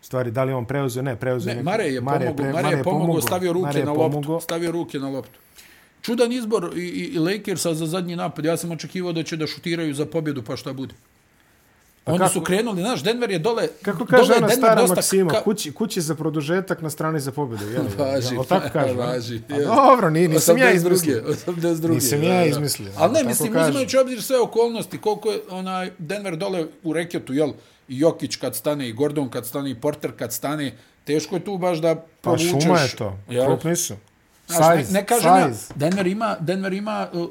Stvari, da li on preuzeo? Ne, preuzeo. Ne, Mare je Mare pomogao, pre- Mare je pomogao, stavio ruke Mare na pomogao. loptu, stavio ruke na loptu. Čudan izbor i, i, i Lakersa za zadnji napad. Ja sam očekivao da će da šutiraju za pobjedu, pa šta bude. Oni kako- su krenuli, znaš, Denver je dole... Kako kaže dole ona Denver stara dosta Maksima, ka- kući, kući za produžetak na strani za pobjedu. Jel? Važi, Jel tako kaže? važi, Pa dobro, nije, nisam ja 82., izmislio. 82. Nisam ja izmislio, Ali ne, mislim, kaže. uzimajući obzir sve okolnosti, koliko je onaj Denver dole u reketu, jel, i Jokić kad stane, i Gordon kad stane, i Porter kad stane, teško je tu baš da Pa provučeš. šuma je to, jel? krupni su. Znaš, ne, Size, ne kažem ja, size. Denver ima, Denver ima uh,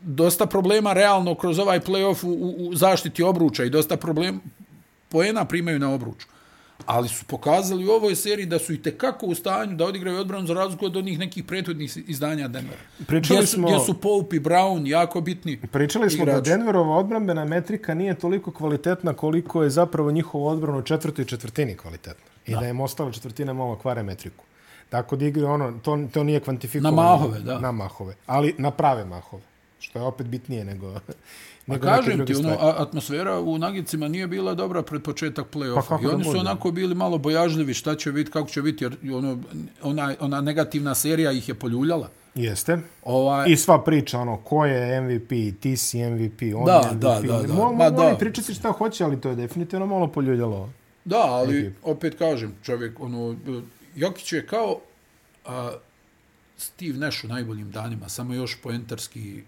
dosta problema realno kroz ovaj playoff u, u, u zaštiti obruča i dosta problem poena primaju na obruču. Ali su pokazali u ovoj seriji da su i tekako u stanju da odigraju odbranu za razliku od onih nekih prethodnih izdanja Denvera. Pričali gdje su, smo- Gdje su Pope i Brown jako bitni. Pričali smo da igrači. Denverova odbrambena metrika nije toliko kvalitetna koliko je zapravo njihova odbrana u četvrtoj četvrtini kvalitetna. I da, da im ostale četvrtine malo kvare metriku. Tako da igraju ono, to, to nije kvantifikovano. Na mahove, da. Na mahove. Ali na prave mahove. Što je opet bitnije nego, A nego neke kažem ti, ono, atmosfera u Nagicima nije bila dobra pred početak Pa play-offa. kako I oni su onako bili malo bojažljivi šta će biti, kako će biti, jer ono, ona, ona negativna serija ih je poljuljala. Jeste. Ovaj, I sva priča, ono, ko je MVP, ti si MVP, on Da, je MVP. da, da, da. Mo, Ma da. pričati šta hoće, ali to je definitivno malo poljuljalo. Da, ali opet kažem, čovjek, ono, Jokić je kao a, Steve Nash u najboljim danima, samo još poentarski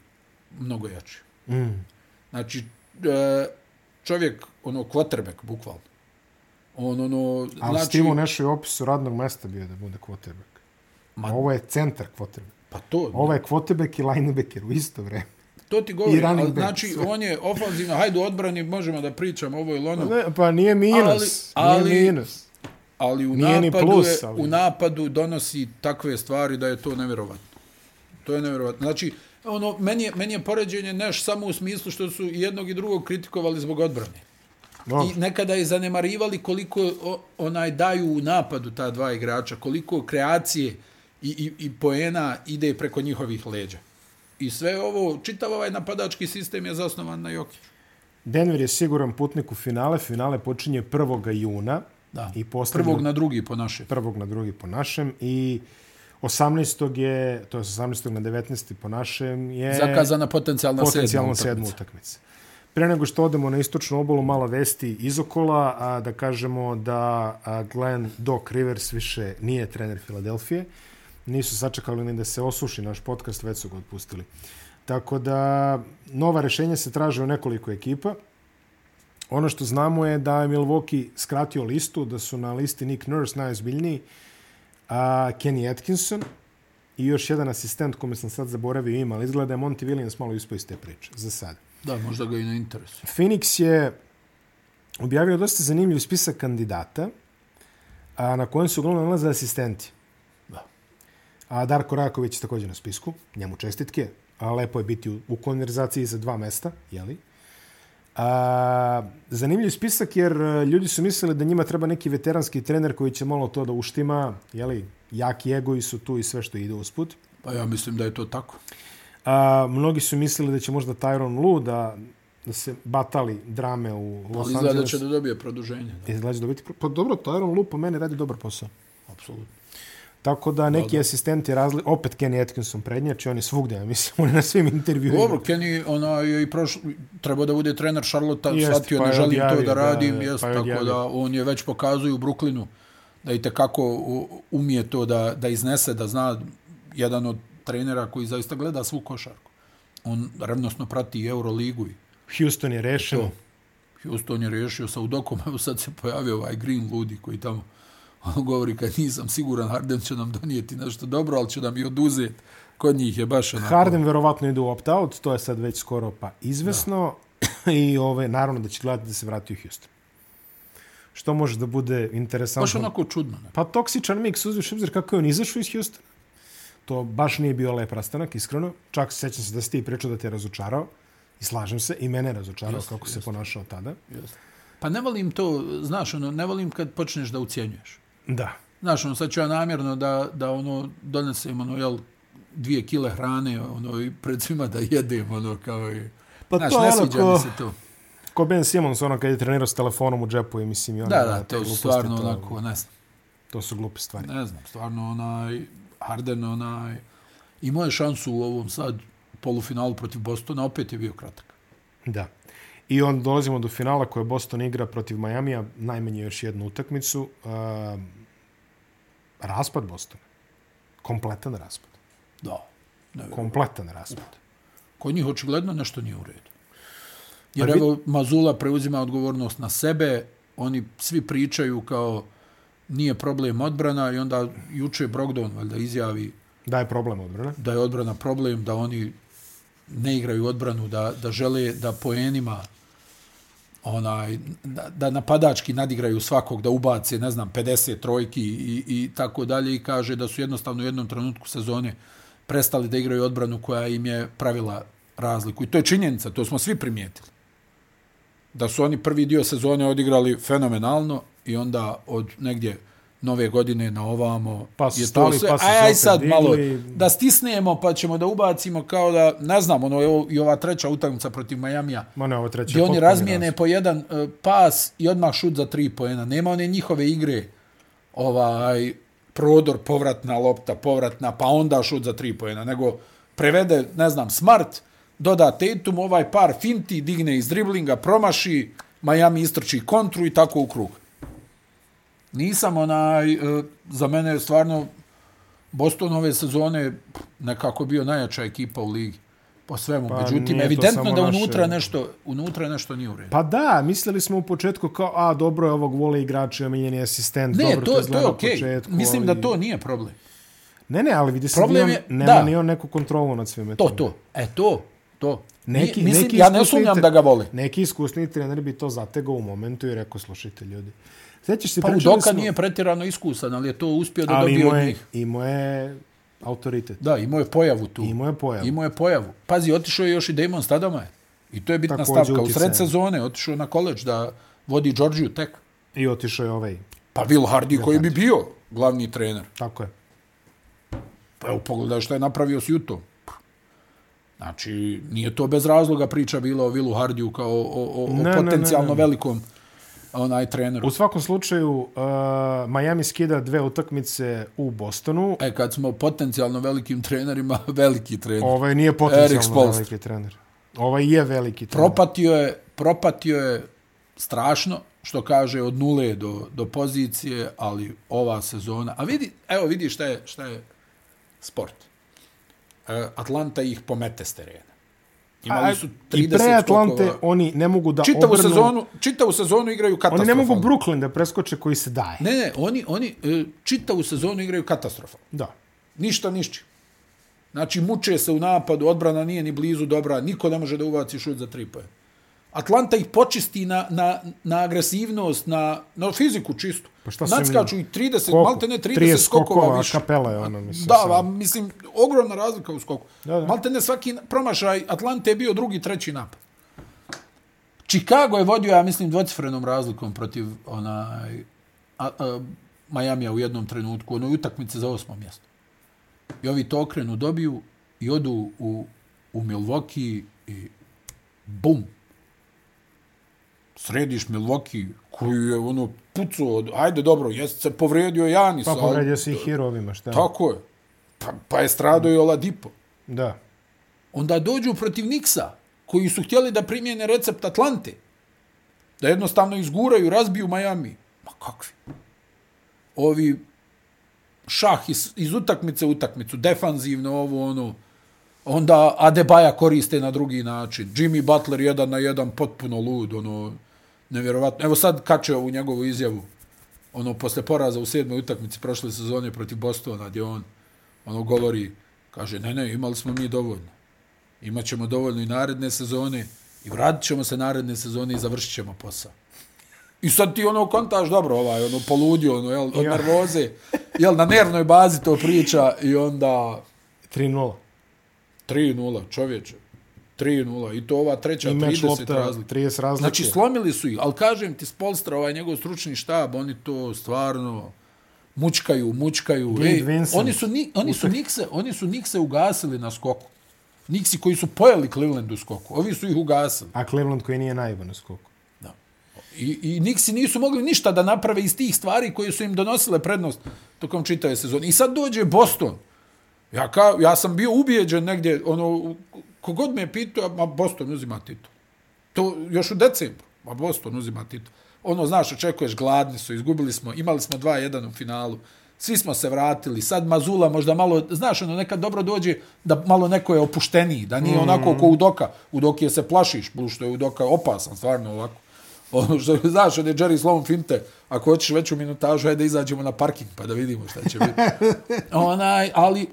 mnogo jači. Mm. Znači, e, čovjek, ono, quarterback, bukvalno. On, ono, Ali znači, Steve u našoj opisu radnog mesta bio da bude quarterback. Ma- Ovo je centar quarterback. pa to, Ovo je quarterback i linebacker u isto vreme. to ti govori, ali, znači, sve. on je ofanzivno, hajde u odbrani, možemo da pričamo ovo ili ono, Ne, pa nije minus. Ali- ali- nije minus. Ali u Nije ni napadu, plus, je, ali- u napadu donosi takve stvari da je to nevjerovatno. To je nevjerovatno. Znači, ono, meni je, meni je poređenje neš samo u smislu što su jednog i drugog kritikovali zbog odbrane. Dobro. I nekada je zanemarivali koliko onaj daju u napadu ta dva igrača, koliko kreacije i, i, i poena ide preko njihovih leđa. I sve ovo, čitav ovaj napadački sistem je zasnovan na Jokiću. Denver je siguran putnik u finale. Finale počinje 1. juna. Da. I posljednjeg- Prvog na drugi po naše. prvog na drugi po našem i 18. je, to je 18. na 19. po našem je Zakazana potencijalna, potencijalno sedma utakmica. utakmica. Pre nego što odemo na istočnu obalu, malo vesti iz okola, a, da kažemo da a, Glenn Doc Rivers više nije trener Filadelfije. Nisu sačekali ni da se osuši naš podcast, već su ga otpustili. Tako da nova rešenja se traže u nekoliko ekipa. Ono što znamo je da je Milwaukee skratio listu, da su na listi Nick Nurse najozbiljniji, a Kenny Atkinson i još jedan asistent kome sam sad zaboravio ima, ali izgleda da je Monty Williams malo ispao iz te priče, za sad. Da, možda ga i ne interesuje. Phoenix je objavio dosta zanimljiv spisak kandidata, a na kojem su uglavnom nalaze asistenti. Da. A Darko Raković je također na spisku, njemu čestitke, a lepo je biti u, u konverzaciji za dva mesta, jeli? A, zanimljiv spisak jer e, ljudi su mislili da njima treba neki veteranski trener koji će malo to da uštima, jeli? Jaki egoji su tu i sve što ide usput. Pa ja mislim da je to tako. A, mnogi su mislili da će možda Tyron Lu da, da se batali drame u Los Ali izgleda da Angeles. će da dobije produženje. Da. Izgleda će dobiti... Pa dobro, Tyron Lu po mene radi dobar posao. Apsolutno. Tako da neki da. asistenti razli... Opet Kenny Atkinson prednjači, on je svugdje, mislim, on je na svim intervjuima. Dobro, Kenny ona je i prošlo, trebao da bude trener Charlotte, Jest, shvatio, pa ne želim to odjavio, da da, radim, da, jest, pa je tako odjavio. da on je već pokazuje u Brooklynu da i tekako umije to da, da iznese, da zna jedan od trenera koji zaista gleda svu košarku. On revnosno prati i Euroligu Houston je rešen. to. Houston je riješio sa Udokom, evo sad se pojavio ovaj Green Ludi koji tamo on govori kad nisam siguran Harden će nam donijeti nešto dobro, ali će nam i oduzeti. Kod njih je baš onako... Harden verovatno ide u opt-out, to je sad već skoro pa izvesno. I ove, naravno da će gledati da se vrati u Houston. Što može da bude interesantno. Baš onako čudno. Ne? Pa toksičan miks, uzviš obzir kako je on izašao iz Houstona. To baš nije bio lep rastanak, iskreno. Čak sećam se da si ti pričao da te je razočarao. I slažem se, i mene je razočarao Jeste, kako se ponašao tada. Pa ne volim to, znaš, ono, ne volim kad počneš da ucijenjuješ. Da. Znaš, ono, sad ću ja namjerno da, da ono, donesem, ono, jel, dvije kile hrane, ono, i pred svima da jedem, ono, kao i... Pa znaš, to ne ono sviđa ko- mi se to. Ko Ben Simmons, ono kad je trenirao s telefonom u džepu i mislim i ono... Da, da, to su stvarno to, onako, ne znam, To su glupe stvari. ne znam, stvarno onaj, Harden, onaj, imao je šansu u ovom sad polufinalu protiv Bostona, opet je bio kratak. Da. I on dolazimo do finala koje Boston igra protiv Majamija, najmanje još jednu utakmicu. Uh, raspad Bostona. Kompletan raspad. Da. Ne, Kompletan raspad. Kod njih očigledno nešto nije u redu. Jer evo, Mazula preuzima odgovornost na sebe, oni svi pričaju kao nije problem odbrana i onda juče Brogdon valjda izjavi Da je problem odbrana. da je odbrana problem, da oni ne igraju odbranu, da, da žele da poenima onaj, da, da napadački nadigraju svakog, da ubace, ne znam, 50 trojki i, i tako dalje i kaže da su jednostavno u jednom trenutku sezone prestali da igraju odbranu koja im je pravila razliku. I to je činjenica, to smo svi primijetili. Da su oni prvi dio sezone odigrali fenomenalno i onda od negdje nove godine na ovamo Pa su je stali, to sve. pa su Aj, aj sad digli. malo da stisnemo pa ćemo da ubacimo kao da, ne znam, ono evo, i ova treća utakmica protiv Majamija, Ma ne, ovo treće. gdje oni razmijene po jedan uh, pas i odmah šut za tri poena. Nema one njihove igre, ovaj, prodor, povratna lopta, povratna, pa onda šut za tri poena, nego prevede, ne znam, smart, doda Tatum, ovaj par finti, digne iz driblinga, promaši, Miami istrči kontru i tako u krug. Nisam onaj, e, za mene je stvarno Boston ove sezone nekako bio najjača ekipa u ligi po svemu. Pa Međutim, to evidentno da naše- unutra nešto, unutra nešto nije u redu. Pa da, mislili smo u početku kao, a dobro je ovog vole igrači, omiljeni asistent, ne, dobro to, to je izgleda okej. u početku. Mislim ali... da to nije problem. Ne, ne, ali vidi se Problem je- nema da. ni on neku kontrolu nad svime. To, to. E, to. To. Neki, Mislim, neki ja ne sumnjam da ga voli. Neki iskusni trener bi to zategao u momentu i rekao, slušajte ljudi. Sjećaš se, Pa pričali Udoka smo, nije pretjerano iskusan, ali je to uspio da ali dobije od njih. imao je autoritet. Da, imao je pojavu tu. Imao je pojavu. Imao je pojavu. Pazi, otišao je još i Damon Stadamaje. I to je bitna Također stavka. U sred sezone otišao je na koleđ da vodi Georgiju tek. I otišao je ovaj. Pa Will Hardy koji bi bio glavni trener. Tako je. Pa evo pogledaj što je napravio s Jutom. Znači, nije to bez razloga priča bila o Willu Hardiju kao o, o, o Ne, ne, potencijalno ne, ne. velikom onaj treneru. U svakom slučaju, uh, Miami skida dve utakmice u Bostonu. E, kad smo potencijalno velikim trenerima, veliki trener. Ovaj nije potencijalno veliki trener. Ovaj je veliki trener. propatio je, propatio je strašno, što kaže od nule do, do pozicije, ali ova sezona, a vidi, evo vidi šta je, šta je sport. E, Atlanta ih pomete s terena. Imali su 30 I pre Atlante skokova. oni ne mogu da čitavu obrnu... sezonu, čitavu sezonu igraju Oni katastrofalno. ne mogu Brooklyn da preskoče koji se daje. Ne, ne, oni, oni e, čitavu sezonu igraju katastrofalno. Da. Ništa, ništa. Znači, muče se u napadu, odbrana nije ni blizu dobra, niko ne može da uvaci šut za tri. Atlanta ih počisti na, na, na agresivnost, na, na fiziku čistu. Pa šta Nadskaču i 30, Koliko? malte ne 30, 30 skokova, skokova, više. kapela je ono, mislim, Da, a, mislim, ogromna razlika u skoku. Da, da. Malte ne svaki promašaj Atlante je bio drugi, treći napad. Chicago je vodio, ja mislim, dvocifrenom razlikom protiv onaj, a, a, Majamija u jednom trenutku, onoj utakmice za osmo mjesto. I ovi to okrenu, dobiju i odu u, u Milwaukee i bum. Središ Milwaukee koji je ono pucao, od, ajde dobro, jeste se povredio Janis. Pa povredio se i Hirovima, šta? Tako je. Pa, pa je stradao i Oladipo. Da. Onda dođu protiv Niksa, koji su htjeli da primjene recept Atlante. Da jednostavno izguraju, razbiju Miami. Ma kakvi? Ovi šah iz, iz utakmice u utakmicu, defanzivno ovo ono, onda Adebaja koriste na drugi način. Jimmy Butler jedan na jedan potpuno lud, ono, nevjerovatno. Evo sad kače ovu njegovu izjavu, ono, posle poraza u sedmoj utakmici prošle sezone protiv Bostona, gdje on, ono, govori, kaže, ne, ne, imali smo mi dovoljno. Imaćemo dovoljno i naredne sezone i vratit ćemo se naredne sezone i završit ćemo posao. I sad ti ono kontaš dobro, ovaj, ono, poludio, ono, jel, od Ja. nervoze, jel, na nervnoj bazi to priča i onda 3-0. 3-0, čovječe. 3-0. I to ova treća I meč 30 lopta, razlike. 30 razlike. Znači, slomili su ih, ali kažem ti, Spolstra, ovaj njegov stručni štab, oni to stvarno mučkaju, mučkaju. Vincent. oni su, ni, oni su Nikse, oni su Nikse ugasili na skoku. Niksi koji su pojeli Cleveland u skoku. Ovi su ih ugasili. A Cleveland koji nije najbolj na skoku. Da. I, I Niksi nisu mogli ništa da naprave iz tih stvari koje su im donosile prednost tokom čitave sezone. I sad dođe Boston. Ja, ka, ja sam bio ubijeđen negdje, ono, kogod me je pitao, ma Boston uzima titul. To još u decembru. A Boston uzima titul. Ono, znaš, očekuješ, gladni su, izgubili smo, imali smo 2-1 u finalu. Svi smo se vratili. Sad Mazula možda malo, znaš, ono, nekad dobro dođe da malo neko je opušteniji, da nije mm. onako ko Udoka. Udoki je se plašiš, što je Udoka opasan, stvarno ovako. Ono što znaš, on je Jerry Sloan finte, ako hoćeš veću minutažu, ajde izađemo na parking pa da vidimo šta će biti. Onaj, ali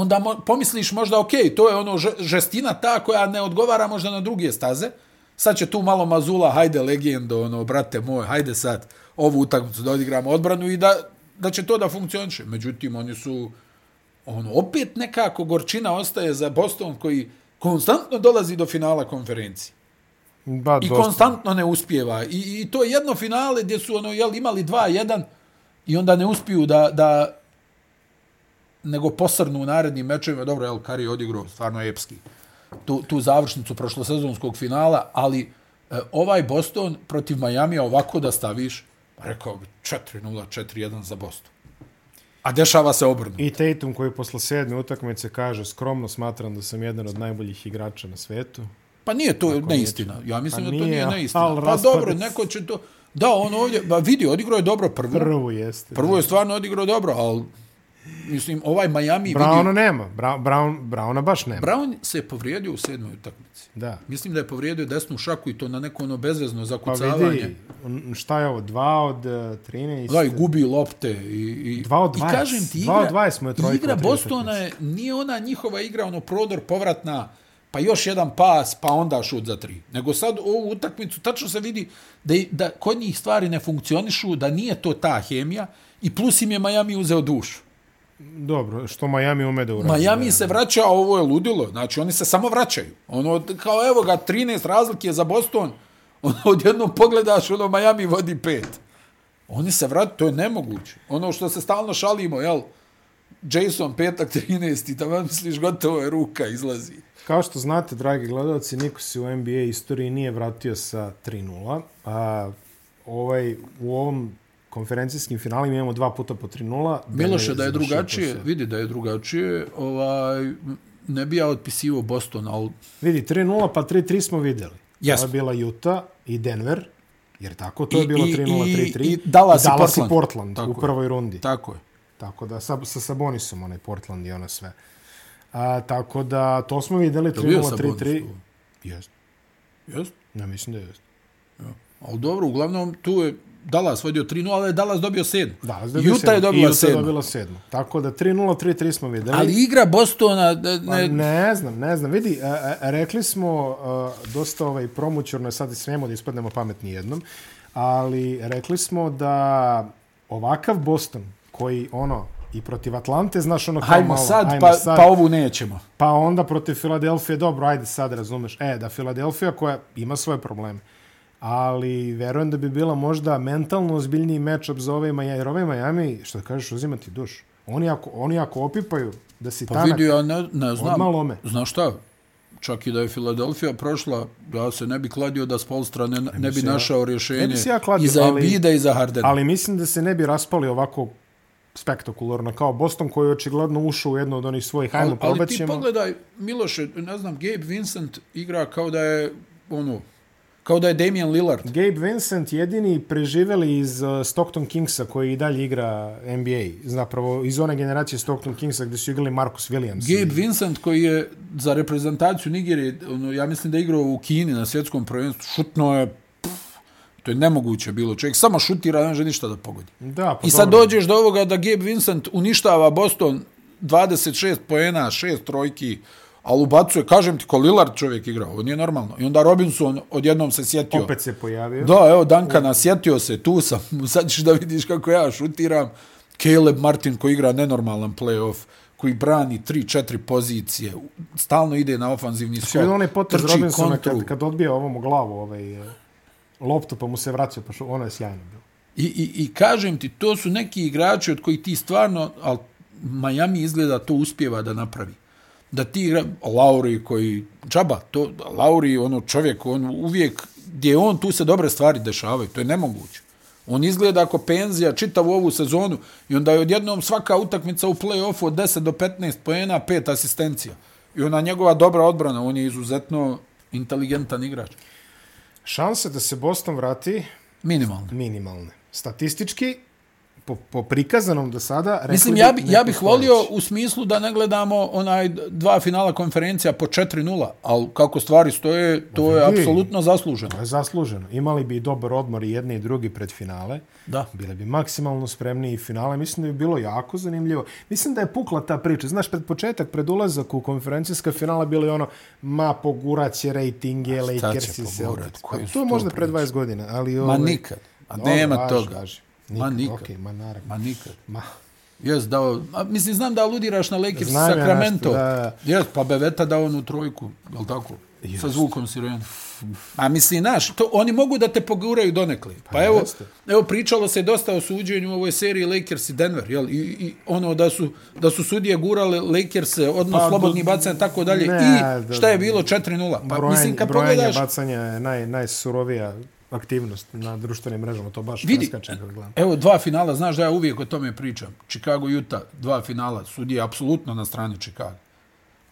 onda mo, pomisliš možda, ok, to je ono žestina ta koja ne odgovara možda na druge staze, sad će tu malo Mazula, hajde legendo, ono, brate moj, hajde sad ovu utakmicu da odigramo odbranu i da, da će to da funkcioniše. Međutim, oni su, ono, opet nekako gorčina ostaje za Boston koji konstantno dolazi do finala konferencije. Ba, I dosta. konstantno ne uspjeva. I, I to je jedno finale gdje su ono, jel, imali 2-1 i onda ne uspiju da, da nego posrnu u narednim mečevima. Dobro, jel, Kari je odigrao stvarno epski tu, tu završnicu prošlosezonskog finala, ali e, ovaj Boston protiv Majamija ovako da staviš, rekao bi 4-0, 4-1 za Boston. A dešava se obrnuto. I Tatum koji posle sedme utakmice kaže skromno smatram da sam jedan od najboljih igrača na svetu. Pa nije to Tako neistina. Ja mislim pa da to nije neistina. Pa dobro, neko će to... Da, on ovdje, ba vidi, odigrao je dobro prvo. Prvo jeste. Prvo je stvarno odigrao dobro, ali mislim, ovaj Miami... Browna vidi... nema. Brown, Brown, Browna baš nema. Brown se je povrijedio u sedmoj utakmici. Da. Mislim da je povrijedio desnu šaku i to na neko ono bezvezno zakucavanje. Pa vidi, šta je ovo, dva od 13? Eh, da, i gubi lopte. I, i, dva od 20. I kažem ti, igra, dva od 20 smo je trojka. Igra Bostona je, nije ona njihova igra, ono prodor, povratna, pa još jedan pas, pa onda šut za tri. Nego sad ovu utakmicu, tačno se vidi da, da kod njih stvari ne funkcionišu, da nije to ta hemija i plus im je Miami uzeo dušu. Dobro, što Miami ume da uradi. Miami se vraća, a ovo je ludilo. Znači, oni se samo vraćaju. Ono, kao evo ga, 13 razlike za Boston. Ono, odjednom pogledaš, ono, Miami vodi pet. Oni se vraćaju, to je nemoguće. Ono što se stalno šalimo, jel? Jason, petak, 13, i tamo misliš, gotovo je ruka, izlazi. Kao što znate, dragi gledalci, niko se u NBA istoriji nije vratio sa 3-0. A ovaj, u ovom konferencijskim finalima imamo dva puta po 3-0. Miloše, da je drugačije, vidi da je drugačije, ovaj, ne bi ja otpisivao Boston, ali... Vidi, 3-0 pa 3-3 smo videli. Yes. To je bila Utah i Denver, jer tako, to I, je bilo 3-0, 3-3. I, i Dallas, I, Dallas i Portland, i Portland tako u prvoj rundi. Tako je. Tako da, sa, sa Sabonisom, onaj Portland i ono sve. A, tako da, to smo videli, 3-0, 3-3. Jeste. Jeste? Ja mislim da jeste. Ja. Ali dobro, uglavnom, tu je Dallas vodio 3-0, ali je Dallas dobio 7. Dallas dobio Utah je dobila 7. dobila 7. Tako da 3-0, 3-3 smo videli. Ali igra Bostona... Ne, pa ne znam, ne znam. Vidi, a, a, rekli smo a, dosta ovaj, promućurno, sad smijemo da ispadnemo pametni jednom, ali rekli smo da ovakav Boston, koji ono, i protiv Atlante, znaš ono kao malo, sad, hajmo pa, sad, pa ovu nećemo. Pa onda protiv Filadelfije, dobro, ajde sad razumeš. E, da Filadelfija koja ima svoje probleme, ali verujem da bi bila možda mentalno ozbiljniji matchup za ove Miami, jer ove Miami, što da kažeš, uzimati duš. Oni ako, oni ako opipaju da si pa tanak, vidio, ja ne, ne znam, lome. znaš šta, čak i da je Filadelfija prošla, ja se ne bi kladio da Spolstra ne, ne, ne bi našao rješenje ne bi ja kladio, i za Embida i za Harden. Ali mislim da se ne bi raspali ovako spektakularno kao Boston koji je očigledno ušao u jedno od onih svojih hajmo Ali, ali ti pogledaj, Miloše, ne znam, Gabe Vincent igra kao da je ono, Kao da je Damian Lillard. Gabe Vincent jedini preživeli iz uh, Stockton Kingsa koji i dalje igra NBA. Zapravo iz one generacije Stockton Kingsa gdje su igrali Marcus Williams. Gabe i... Vincent koji je za reprezentaciju Nigerije, ono, ja mislim da je igrao u Kini na svjetskom prvenstvu, šutno je To je nemoguće bilo. Čovjek samo šutira, ne može ništa da pogodi. Da, pa I sad dobro. dođeš do ovoga da Gabe Vincent uništava Boston 26 poena, 6 trojki, ali ubacuje, kažem ti, ko Lillard čovjek igrao, ovo nije normalno. I onda Robinson odjednom se sjetio. Opet se pojavio. Da, evo, Dankana, sjetio se, tu sam, sad ćeš da vidiš kako ja šutiram. Caleb Martin koji igra nenormalan playoff, koji brani 3-4 pozicije, stalno ide na ofanzivni skok. Sve onaj potez Robinsona kad, kad odbija ovom u glavu ovaj, eh, loptu pa mu se vraća, pa što, ono je sjajno bilo. I, i, I kažem ti, to su neki igrači od kojih ti stvarno, ali Miami izgleda to uspjeva da napravi da ti igra Lauri koji džaba to Lauri ono čovjek on uvijek gdje on tu se dobre stvari dešavaju to je nemoguće on izgleda ako penzija čitavu ovu sezonu i onda je odjednom svaka utakmica u play-offu od 10 do 15 poena pet asistencija i ona njegova dobra odbrana on je izuzetno inteligentan igrač. Šanse da se Boston vrati Minimalno. minimalne. Statistički, po, po prikazanom do sada... Mislim, ja, bi, ja bih volio u smislu da ne gledamo onaj dva finala konferencija po 4-0, ali kako stvari stoje, to je apsolutno zasluženo. To je zasluženo. Imali bi dobar odmor i jedni i drugi pred finale. Da. Bile bi maksimalno spremni i finale. Mislim da bi bilo jako zanimljivo. Mislim da je pukla ta priča. Znaš, pred početak, pred ulazak u konferencijska finala bilo je ono, ma pogurat će rejtinge, šta će Lakers i pogurat? Celtics. Koji Pa, to je možda pred priče? 20 godina. Ali, Ma ovaj, nikad. A nema važi, toga. Važi. Ma nikad. Okej, ma naravno. Ma nikad. Ma. Jes, dao, a, mislim, znam da aludiraš na Lakers Znam ja Sacramento. da. Jes, pa Beveta dao onu trojku, je li tako? Jest. Sa zvukom sirene. A mislim, znaš, to, oni mogu da te poguraju donekle. Pa, Pa evo, jeste. evo, pričalo se dosta o suđenju u ovoj seriji Lakers i Denver, jel? I, i ono da su, da su sudije gurale Lakers, odnos Pa, slobodni bacanja, tako dalje. ne, I da- šta je bilo? 4-0. Pa brojanje, mislim, kad brojanje pogledaš... bacanja je naj, najsurovija aktivnost na društvenim mrežama. To baš Vidi, preskače kad gledam. evo dva finala, znaš da ja uvijek o tome pričam. Chicago, Utah, dva finala, sudije apsolutno na strani Chicago.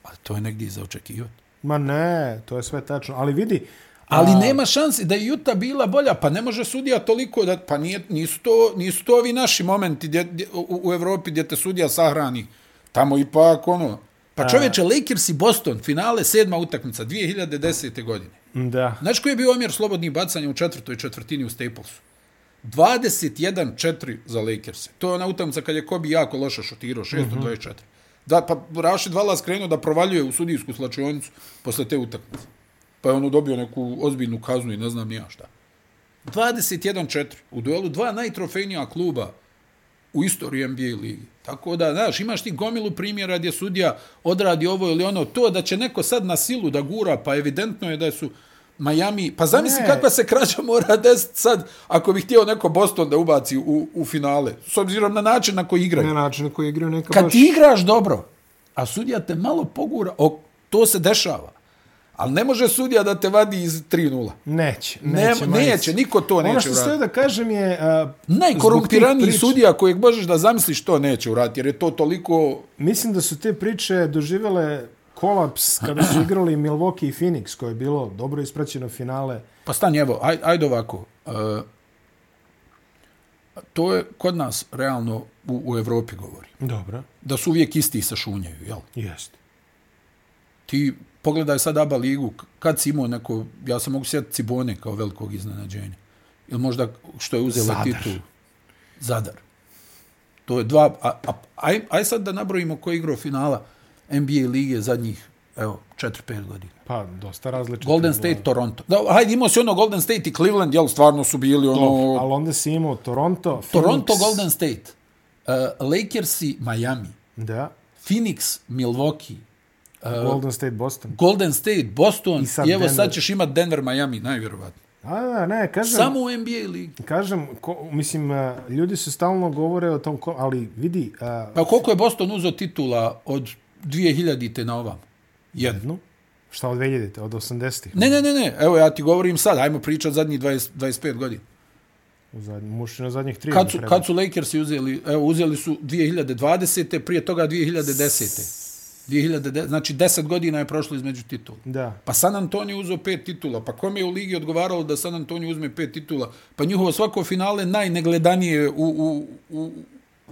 Ali to je negdje za očekivati. Ma ne, to je sve tačno. Ali vidi, Ali a, nema šansi da je Utah bila bolja, pa ne može sudija toliko da pa nije nisu to nisu to ovi naši momenti gdje, gdje, u, u Evropi gdje te sudija sahrani. Tamo ipak ono Pa čovječe, Lakers i Boston, finale, sedma utakmica, 2010. godine. Da. Znaš koji je bio omjer slobodnih bacanja u četvrtoj četvrtini u Staplesu? 21-4 za Lakers. To je ona utakmica kad je Kobe jako loše šutirao, 624. Da, pa Rashid Wallace krenuo da provaljuje u sudijsku slačionicu posle te utakmice. Pa je ono dobio neku ozbiljnu kaznu i ne znam ja šta. 21-4 u duelu dva najtrofejnija kluba u istoriji NBA ligi. Tako da, znaš, imaš ti gomilu primjera gdje sudija odradi ovo ili ono, to da će neko sad na silu da gura, pa evidentno je da su Miami, pa zamisli Ne. kakva se krađa mora desiti sad ako bi htio neko Boston da ubaci u, u finale, s obzirom na način na koji igraju. Na način na koji igraju neka Kad baš... ti igraš dobro, a sudija te malo pogura, o, to se dešava. Ali ne može sudija da te vadi iz 3-0. Neće, neće. Marić. neće, niko to neće Ono što uraditi. sve da kažem je... Uh, Najkorumpiraniji priča- sudija kojeg možeš da zamisliš to neće uraditi, jer je to toliko... Mislim da su te priče doživele kolaps kada su igrali Milwaukee i Phoenix, koje je bilo dobro ispraćeno finale. Pa stani, evo, aj, ajde ovako. Uh, to je kod nas realno u, u Evropi govori. Dobro. Da su uvijek isti se šunjaju, jel? Jeste. Ti pogledaj sad ABA ligu, kad si imao neko, ja se mogu sjetiti Cibone kao velikog iznenađenja. Ili možda što je uzela Zadar. titul. Zadar. To je dva, a, a, aj, aj sad da nabrojimo ko je igrao finala NBA lige zadnjih, evo, 4-5 godina. Pa, dosta različito. Golden State, Toronto. Da, hajde, imao si ono Golden State i Cleveland, jel, stvarno su bili ono... Dobro, ali onda si imao Toronto, Toronto, Phoenix, Golden State, uh, Lakersi, Miami, Da. Phoenix, Milwaukee, Golden State, Boston. Golden State, Boston I sad i evo Denver. sad ćeš imat Denver, Miami, najvjerovatnije. A, ne, kažem... Samo u NBA ligi. Kažem, ko, mislim, a, ljudi se stalno govore o tom, ko, ali vidi, a, Pa koliko je Boston uzeo titula od 2000-te na ovam? Jednu. jednu, šta od 2000-te, od 80-ih? Ne, ne, ne, ne, evo ja ti govorim sad, ajmo pričat zadnjih 20, 25 godina. U zadnjih, muši na zadnjih tri. Kad su, kad su Lakersi uzeli, evo uzeli su 2020. prije toga 2010. 2010, znači 10 godina je prošlo između titula. Da. Pa San Antonio uzeo pet titula. Pa kome je u ligi odgovaralo da San Antonio uzme pet titula? Pa njihovo svako finale najnegledanije u, u, u,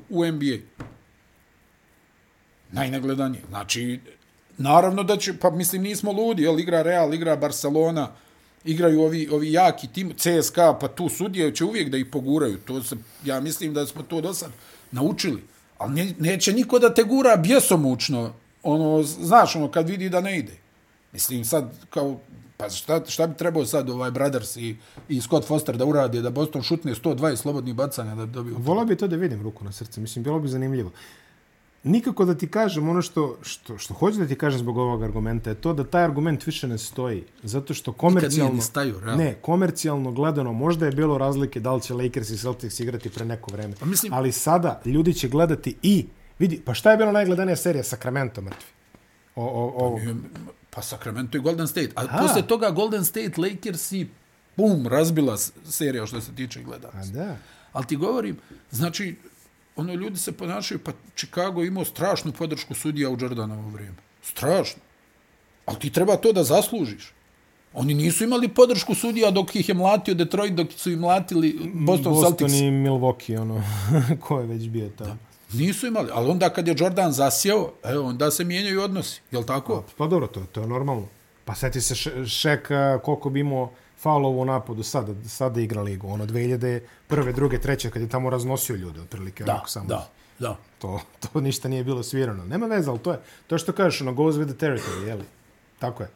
u NBA. Najnegledanije. Znači, naravno da će, pa mislim nismo ludi, jel, igra Real, igra Barcelona, igraju ovi, ovi jaki tim, CSKA, pa tu sudije će uvijek da ih poguraju. To se, ja mislim da smo to do sad naučili. Ali ne, neće niko da te gura bjesomučno, ono, znaš, ono, kad vidi da ne ide. Mislim, sad, kao, pa šta, šta bi trebao sad ovaj Brothers i, i Scott Foster da urade, da Boston šutne 120 slobodnih bacanja da dobiju? Volao bi to da vidim ruku na srce, mislim, bilo bi zanimljivo. Nikako da ti kažem ono što, što, što hoću da ti kažem zbog ovog argumenta je to da taj argument više ne stoji. Zato što komercijalno... ni staju, realno. Ne, komercijalno gledano možda je bilo razlike da li će Lakers i Celtics igrati pre neko vreme. Pa mislim- Ali sada ljudi će gledati i... Vidi, pa šta je bilo najgledanija serija? Sacramento mrtvi. O, o, o, Pa Sacramento i Golden State. A Aha. posle toga Golden State, Lakers i bum, razbila serija što se tiče a gledanosti. da. Ali ti govorim, znači, ono, ljudi se ponašaju, pa Chicago imao strašnu podršku sudija u Jordanovo vrijeme. Strašno. Ali ti treba to da zaslužiš. Oni nisu imali podršku sudija dok ih je mlatio Detroit, dok su im mlatili Boston, Boston Celtics. i Milwaukee, ono, ko je već bio tamo. Nisu imali, ali onda kad je Jordan zasjeo, evo, onda se mijenjaju odnosi, je li tako? Pa dobro, to, to je normalno. Pa seti se Šek koliko bi imao faulova u napadu sada, sada igra ligu. Ono, 2001. druge, treće, kad je tamo raznosio ljude, otprilike. Da, onako samo. da, da. To, to ništa nije bilo svirano. Nema veze, ali to je, to je što kažeš, ono, goes with the territory, jeli? Tako je.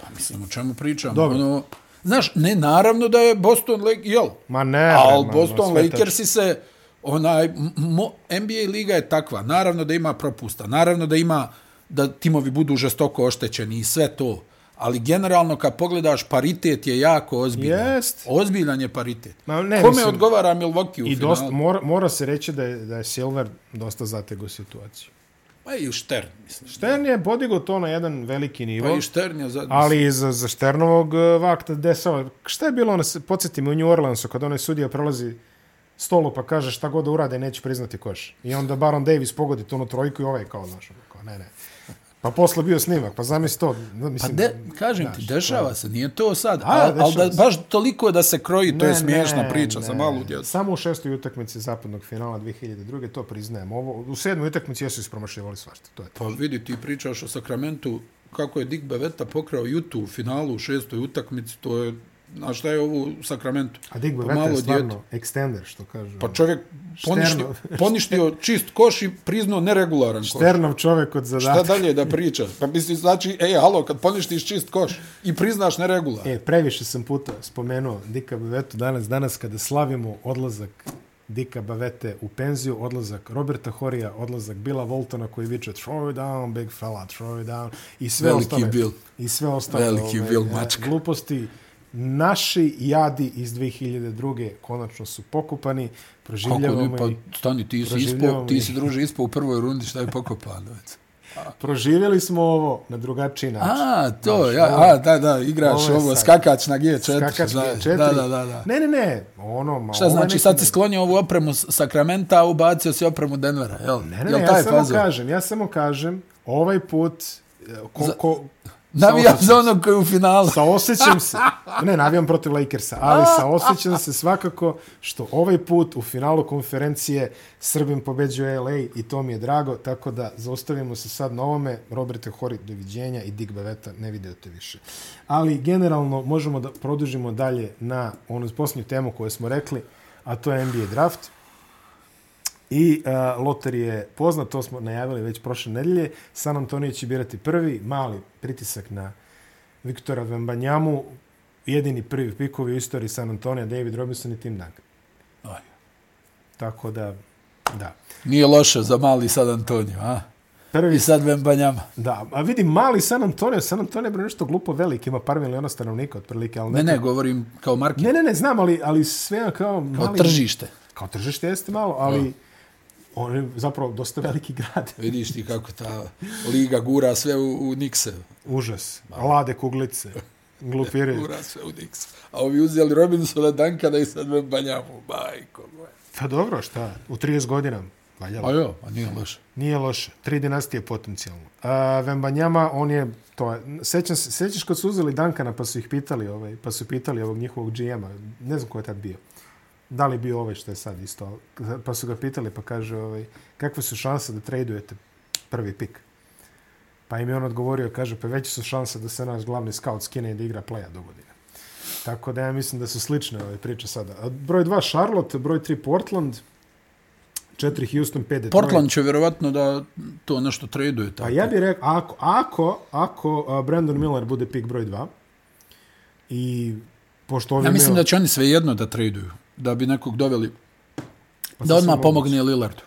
Pa mislim, o čemu pričam? Dobro. Ono, znaš, ne, naravno da je Boston, Lake, jel? Ma ne, Ali Boston Lakersi se, onaj, mo, NBA liga je takva, naravno da ima propusta, naravno da ima da timovi budu žestoko oštećeni i sve to. Ali generalno kad pogledaš paritet je jako ozbiljan. Jest. Ozbiljan je paritet. Ma ne, Kome mislim- odgovara Milwaukee u I finalu? dosta, mora, mora se reći da je, da je Silver dosta zatego situaciju. Pa i Štern, mislim. Štern je podigao to na jedan veliki nivo. Pa i Štern je za... Ali za, za Šternovog uh, vakta desao. Šta je bilo, ono, podsjeti me u New Orleansu, kad onaj sudija prolazi stolu pa kaže šta god da urade, neće priznati koš. I onda Baron Davis pogodi tu onu trojku i ovaj kao, znaš, ono, kao, ne, ne. Pa posle bio snimak, pa zamisli to. no, Pa Mislim, de, kažem ti, dešava se, nije to sad. A, Ali al da baš toliko da se kroji, to je Ne, smiješna ne, priča ne. za malu djecu. Samo u šestoj utakmici zapadnog finala 2002. to priznajem. Ovo, u sedmoj utakmici jesu ispromašivali svašta. To je to. Pa vidi, ti pričaš o Sakramentu, kako je Dick Bevetta pokrao Jutu u finalu u šestoj utakmici, to je, znaš šta je ovo u Sakramentu? A Dick Pa Bevetta je stvarno extender, što kažu. Pa čovjek poništio, Šternov. poništio čist koš i priznao neregularan koš. Šternov čovek od Šta zadatka. dalje da priča? Pa misli, znači, ej, halo, kad poništiš čist koš i priznaš neregularan. E, previše sam puta spomenuo Dika Bavetu danas, danas kada slavimo odlazak Dika Bavete u penziju, odlazak Roberta Horija, odlazak Bila Voltona koji viče throw it down, big fella, throw it down i sve Veliki ostale, Bill. i sve ostale Veliki Bill e, mačka. gluposti. Naši jadi iz 2002. konačno su pokupani, Kako proživljavamo li, pa i stani, ti si ispo, ti si druže ispo u prvoj rundi, šta je pokopano? već? proživjeli smo ovo na drugačiji način. A, to, Znaš, ja, a, da, da, igraš ovo ovo, skakač na G4. Skakač da, G4. Da, da, da, da. Ne, ne, ne, ono, ma, Šta znači, sad si sklonio ovu opremu Sakramenta, a ubacio si opremu Denvera, jel? Ne, ne, jel ne, taj ja samo kažem, ja samo kažem, ovaj put, e, ko, Za- ko, Navijam za onog koji je u finalu. sa osjećam se, ne, navijam protiv Lakersa, ali sa osjećam se svakako što ovaj put u finalu konferencije Srbim pobeđuje LA i to mi je drago, tako da zaustavimo se sad na ovome, Roberte Hori, doviđenja i Dick Beveta, ne videote više. Ali generalno možemo da produžimo dalje na onu posljednju temu koju smo rekli, a to je NBA draft. I uh, loter je poznat, to smo najavili već prošle nedelje. San Antonio će birati prvi, mali pritisak na Viktora Vembanjamu, jedini prvi pikovi u istoriji San Antonio, David Robinson i Tim Duncan. Aj. Tako da, da. Nije loše za mali sad Antonio, a? Prvi, I sad Vembanjama. da, a vidi, mali San Antonio, San Antonio je bre nešto glupo velik, ima par miliona stanovnika otprilike, ali Ne, ne, govorim kao market, ne, ne, ne, znam, ali, ali sve kao kao mali... tržište. Kao tržište jeste malo, ali on je zapravo dosta veliki grad. Vidiš ti kako ta liga gura sve u, u Nikse. Užas. Lade kuglice. Glupiraju. Gura sve u Nikse. A ovi uzeli Robinsona Dankana i sad Vembanjamu. Majko moja. Pa dobro, šta? U 30 godina. Valjalo. A jo, a nije loše. Nije loše. Tri dinastije potencijalno. A, Vembanjama, on je, to je, sećam se, sećaš kad su uzeli Dankana pa su ih pitali, ovaj, pa su pitali ovog njihovog GM-a, ne znam ko je tad bio. Da li bio ovaj što je sad isto, pa su ga pitali pa kaže, ovaj, kakve su šanse da tradujete prvi pik? Pa im je on odgovorio, kaže, pa veće su šanse da se naš glavni scout skine i da igra playa do godine. Tako da ja mislim da su slične ove priče sada. Broj 2 Charlotte, broj 3 Portland, 4 Houston, 5 Detroit. Portland će vjerovatno da to nešto traduje. Tako. Pa ja bih rekao, ako, ako, ako Brandon Miller bude pik broj 2 i pošto ovi Ja mislim imaju- da će oni sve jedno da traduju. Da bi nekog doveli pa da odmah pomogne Lillardu.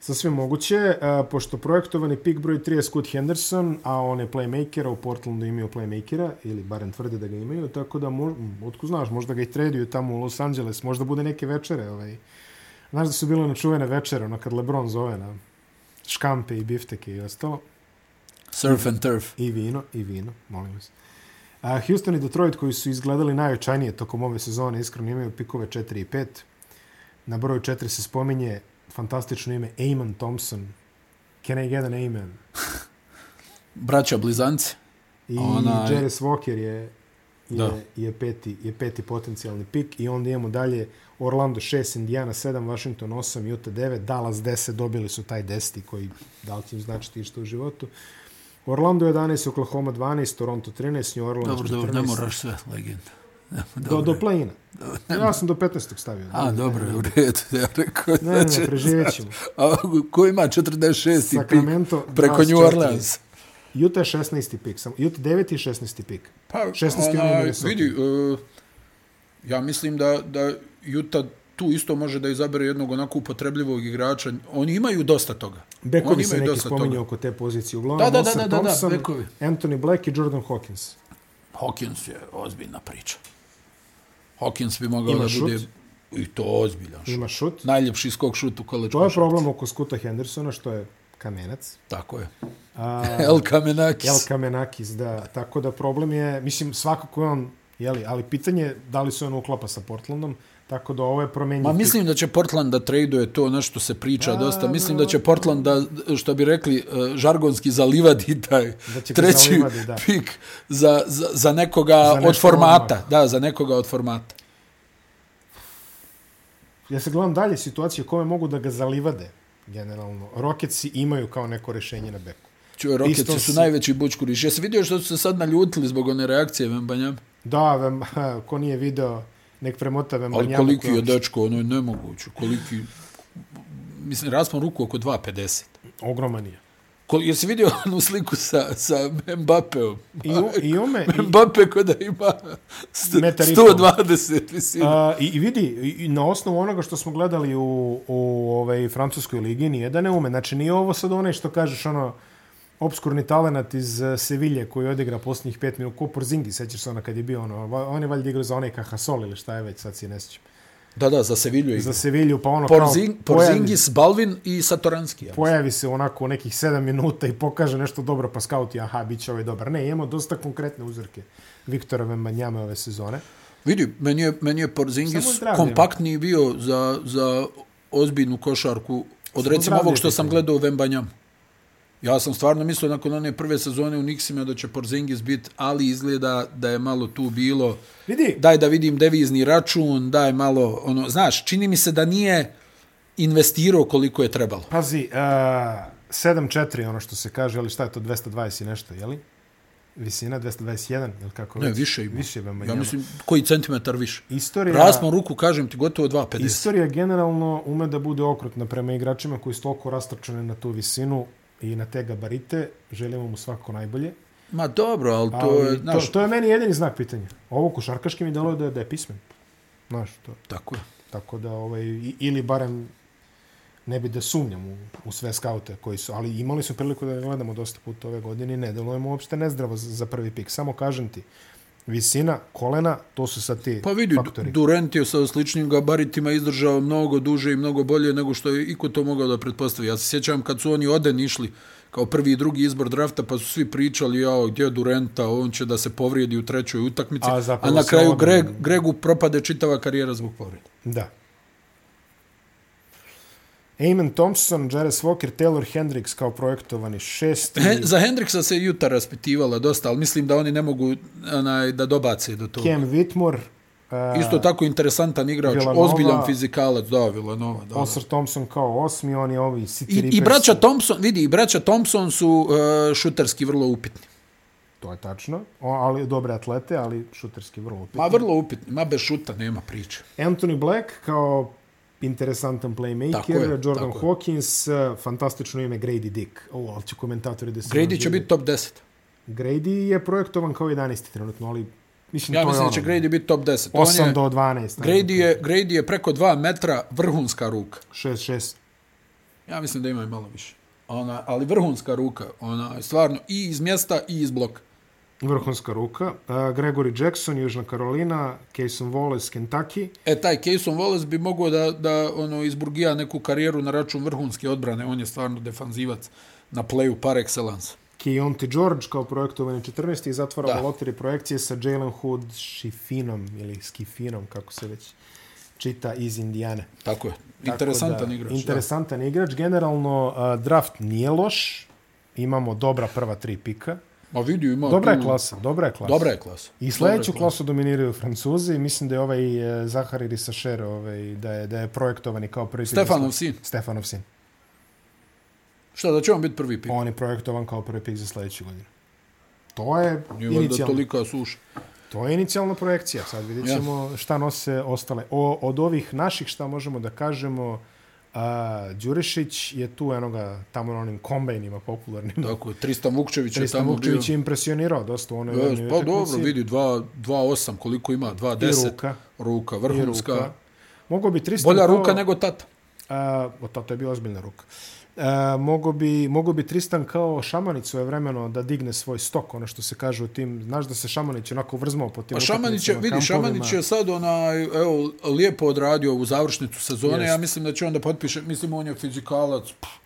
Sasvim moguće, uh, pošto projektovani pik broj 3 je Scott Henderson, a on je playmakera, u Portlandu imaju playmakera, ili barem tvrde da ga imaju, tako da, mo, otko znaš, možda ga i traduju tamo u Los Angeles, možda bude neke večere, ovaj. Znaš da su bile na čuvene večere, ono kad LeBron zove na škampe i bifteke i ostalo. Surf and turf. I vino, i vino, molim vas. A Houston i Detroit koji su izgledali najočajnije tokom ove sezone, iskreno imaju pikove 4 i 5. Na broju 4 se spominje fantastično ime Eamon Thompson. Can I get an amen? Braća blizanci. I Onaj- Jerris Walker je je, Da. je, peti, je peti potencijalni pik i onda imamo dalje Orlando 6, Indiana 7, Washington 8, Utah 9, Dallas 10, dobili su taj 10 koji da li će im značiti što u životu. Orlando 11, Oklahoma 12, Toronto 13, New Orleans Dobro, 14. dobro, ne moraš sve, legenda. Do, do play-ina. Ja sam do 15. stavio. A, dobro, u redu. Ja rekao Ne, ne, ne, preživjet ćemo. A ko ima 46. pik Sacramento preko 24. New Orleans? Utah je 16. pik. Utah 9. i 16. pik. Pa, 16. onaj, onaj Minnesota. vidi, uh, ja mislim da, da Utah tu isto može da izabere jednog onako upotrebljivog igrača. Oni imaju dosta toga. Bekovi Oni se neki spominju toga. oko te pozicije. Uglavnom, Da, da, da, da, da, da, bekovi. Anthony Black i Jordan Hawkins. Hawkins je ozbiljna priča. Hawkins bi mogao Ima da šut? bude i to ozbiljan šut. Ima šut. Najljepši skok šut u college To je košarci. problem oko Skuta Hendersona, što je kamenac. Tako je. A, El Kamenakis. El Kamenakis, da. Tako da problem je, mislim, svakako je on, jeli, ali pitanje je da li se on uklapa sa Portlandom, tako da ovo je promenjiv. Ma mislim da će Portland da traduje to nešto se priča Da, dosta. Mislim da. će Portland da, što bi rekli, eh, žargonski zalivadi taj Da treći zalivadi, da. pik za, za, za nekoga Za od formata. odmah. Da, za nekoga od formata. Ja se gledam dalje situacije kome mogu da ga zalivade, generalno. Rocketsi imaju kao neko rešenje na beku. Rocketsi Isto su si- najveći bučkuriš. Jesi vidio što su se sad naljutili zbog one reakcije Vembanjama? Da, vem, ko nije video, nek premota Ali Vembanjama. koliki je dečko, ono je nemoguće. Koliki, mislim, raspon ruku oko 2,50. Ogroman je. Kol, jesi vidio onu sliku sa, sa Mbappeom? I, u, i ome, i, Mbappe ko da ima st- Metar i pol. 120 visina. I, I vidi, i, i na osnovu onoga što smo gledali u, u ovaj, francuskoj ligi, nije da ne ume. Znači, nije ovo sad onaj što kažeš, ono, obskurni talenat iz uh, Sevilje koji odigra posljednjih pet minuta. Ko Porzingi, sećaš se ono kad je bio, ono, on je valjda igrao za onaj Kahasol ili šta je već, sad si ne sjećam. Da, da, za Sevilju igra. Za Sevilju, pa ono Porzing, kao pojavi, Porzingis, Balvin i Satoranski. Ja. pojavi se onako u nekih sedam minuta i pokaže nešto dobro, pa skauti, aha, bit će ovaj dobar. Ne, imamo dosta konkretne uzorke Viktora Vembanjame ove sezone. Vidi, meni je, meni je Porzingis kompaktniji bio za, za ozbiljnu košarku od Samo recimo ovog što sam gledao u Vembanjam. Ja sam stvarno mislio nakon one prve sezone u Nixima da će Porzingis biti, ali izgleda da je malo tu bilo Vidi, daj da vidim devizni račun, daj malo, ono, znaš, čini mi se da nije investirao koliko je trebalo. Pazi, uh, 7-4 ono što se kaže, ali šta je to, 220 i nešto, je li? Visina 221, ili kako Ne, već? više ima. Više ima. Ja mislim, koji centimetar više. Istorija, Raspon ruku, kažem ti, gotovo 2,50. istorija generalno ume da bude okrutna prema igračima koji su toliko rastrčani na tu visinu i na te gabarite. Želimo mu svako najbolje. Ma dobro, ali to Ali je, znaš, to, to je meni jedini znak pitanja. Ovo košarkaški mi deluje da da je pismen. Znaš, to. tako je. Tako da, ovaj, ili barem ne bi da sumnjam u, u sve skaute koji su, ali imali su priliku da gledamo dosta puta ove godine i ne delujemo uopšte nezdravo za, za prvi pik. Samo kažem ti, visina, kolena, to su sad ti Pa vidi, faktori. Durant je sa sličnim gabaritima izdržao mnogo duže i mnogo bolje nego što je iko to mogao da pretpostavi. Ja se sjećam kad su oni Oden išli kao prvi i drugi izbor drafta, pa su svi pričali, jao, gdje je Durenta, on će da se povrijedi u trećoj utakmici, A a, na kraju Greg, Gregu propade čitava karijera zbog povrede. Da. Eamon Thompson, Jarvis Walker, Taylor Hendricks kao projektovani šesti. He, za Hendriksa se Juta raspitivala dosta, ali mislim da oni ne mogu onaj, da dobace do toga. Cam Whitmore. Uh, Isto tako interesantan igrač, Villanova. ozbiljan fizikalac, da, Villanova, da. Oscar Thompson kao osmi, on je ovi City I, I braća Thompson, vidi, i braća Thompson su uh, šuterski vrlo upitni. To je tačno. O, ali dobre atlete, ali šuterski vrlo upitni. Ma vrlo upitni, ma bez šuta nema priče. Anthony Black kao interesantan playmaker, Tako je, Jordan tako je. Hawkins, uh, fantastično ime Grady Dick. O, ali će komentatori da se... Grady će biti top 10. Grady je projektovan kao 11. trenutno, ali mislim Ja to mislim je da će ono, Grady biti top 10. On 8 je, do 12. Grady je, Grady je preko 2 metra vrhunska ruka. 6, 6. Ja mislim da ima i malo više. Ona, ali vrhunska ruka, ona stvarno i iz mjesta i iz bloka. Vrhunska ruka. Uh, Gregory Jackson, Južna Karolina, Cason Wallace, Kentucky. E, taj Cason Wallace bi mogao da, da ono, izburgija neku karijeru na račun vrhunske odbrane. On je stvarno defanzivac na playu par excellence. Keontae George kao projektovani 14. i zatvaramo Da. loteri projekcije sa Jalen Hood Šifinom ili Skifinom, kako se već čita iz Indijane. Tako je. Tako Interesantan da, igrač. Interesantan igrač. Generalno, uh, draft nije loš. Imamo dobra prva tri pika. Ma vidi, ima Dobra je tu- klasa, dobra je klasa. Dobra je klasa. I sledeću je klasa. klasu dominiraju Francuzi i mislim da je ovaj e, Zahari Risašer ovaj, da, je, da je projektovani kao prvi Stefanov sin. Stefanov sin. Šta, da će on biti prvi pik? On je projektovan kao prvi pik za sledeću godinu. To je Nije inicijalno. tolika suša. To je inicijalna projekcija. Sad vidjet ćemo šta nose ostale. O, od ovih naših šta možemo da kažemo, a, Đurišić je tu enoga tamo na onim kombajnima popularnim. Tako Tristan Vukčević je Tristan tamo Vukčević bio. je impresionirao dosta u onoj Jes, jednoj pa utakmici. dobro, vidi, 2.8 koliko ima, I 2.10. ruka. Ruka, vrhunska. ruka. Mogu bi Tristan Bolja kao- ruka nego tata. A, o, to, to je bila ozbiljna ruka. A, mogu, bi, mogu bi Tristan kao Šamanić svoje vremeno da digne svoj stok, ono što se kaže u tim, znaš da se Šamanić onako vrzmao po tim Pa Šamanić je, vidi. Šamanić je sad onaj, evo, lijepo odradio ovu završnicu sezone. Jest. Ja mislim da će onda potpiše, mislim on je fizikalac. pff.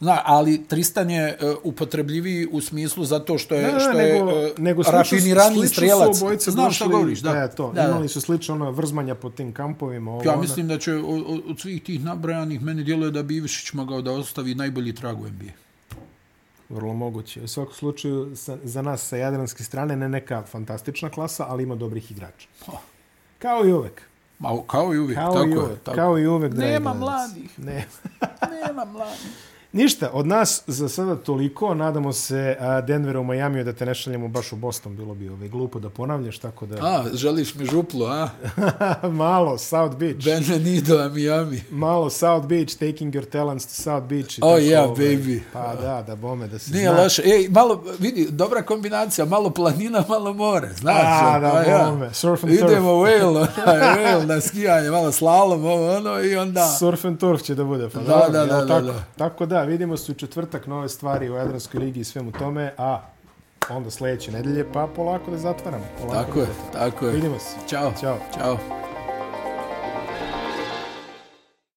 Zna, ali Tristan je uh, upotrebljiviji u smislu zato što je, Ne, ne, što nego, je uh, nego rafiniraniji slično su strelac. Znam šta došli- govoriš, da. E, to, da, da. imali su slično ono vrzmanja po tim kampovima. Ovo, Ja ono. mislim da će od, od- svih tih nabrajanih meni djeluje da bi Ivišić mogao da ostavi najbolji trag u NBA. Vrlo moguće. U svakom slučaju, sa, za nas sa jadranske strane ne neka fantastična klasa, ali ima dobrih igrača. Kao i uvek. Ma, kao i uvijek, Kao tako i je. uvek. Tako. Kao i uvek, dragi Nema mladih. Ne. Nema mladih. Ništa, od nas za sada toliko. Nadamo se a, Denveru u Majamiju da te ne šaljemo baš u Boston. Bilo bi ovaj, glupo da ponavljaš, tako da... A, želiš mi župlu, a? malo, South Beach. Benvenido a Miami. Malo South Beach, taking your talents to South Beach. Oh, tako, yeah, ovaj, baby. Pa da, da bome, da se Nije zna. loše. Ej, malo, vidi, dobra kombinacija, malo planina, malo more. Znaš, A, da, pa bome. Surf and turf. Idemo u Whale, Whale na skijanje, malo slalom, ovo, ono, i onda... Surf and turf će da bude. Pa Da, da, jel da, da, tako? da. Tako da, vidimo se u četvrtak nove stvari u Jadranskoj ligi i svemu tome, a onda sledeće nedelje, pa polako da zatvaramo. Polako Tako da je, tako je. Vidimo se. Ćao. Ćao. Ćao.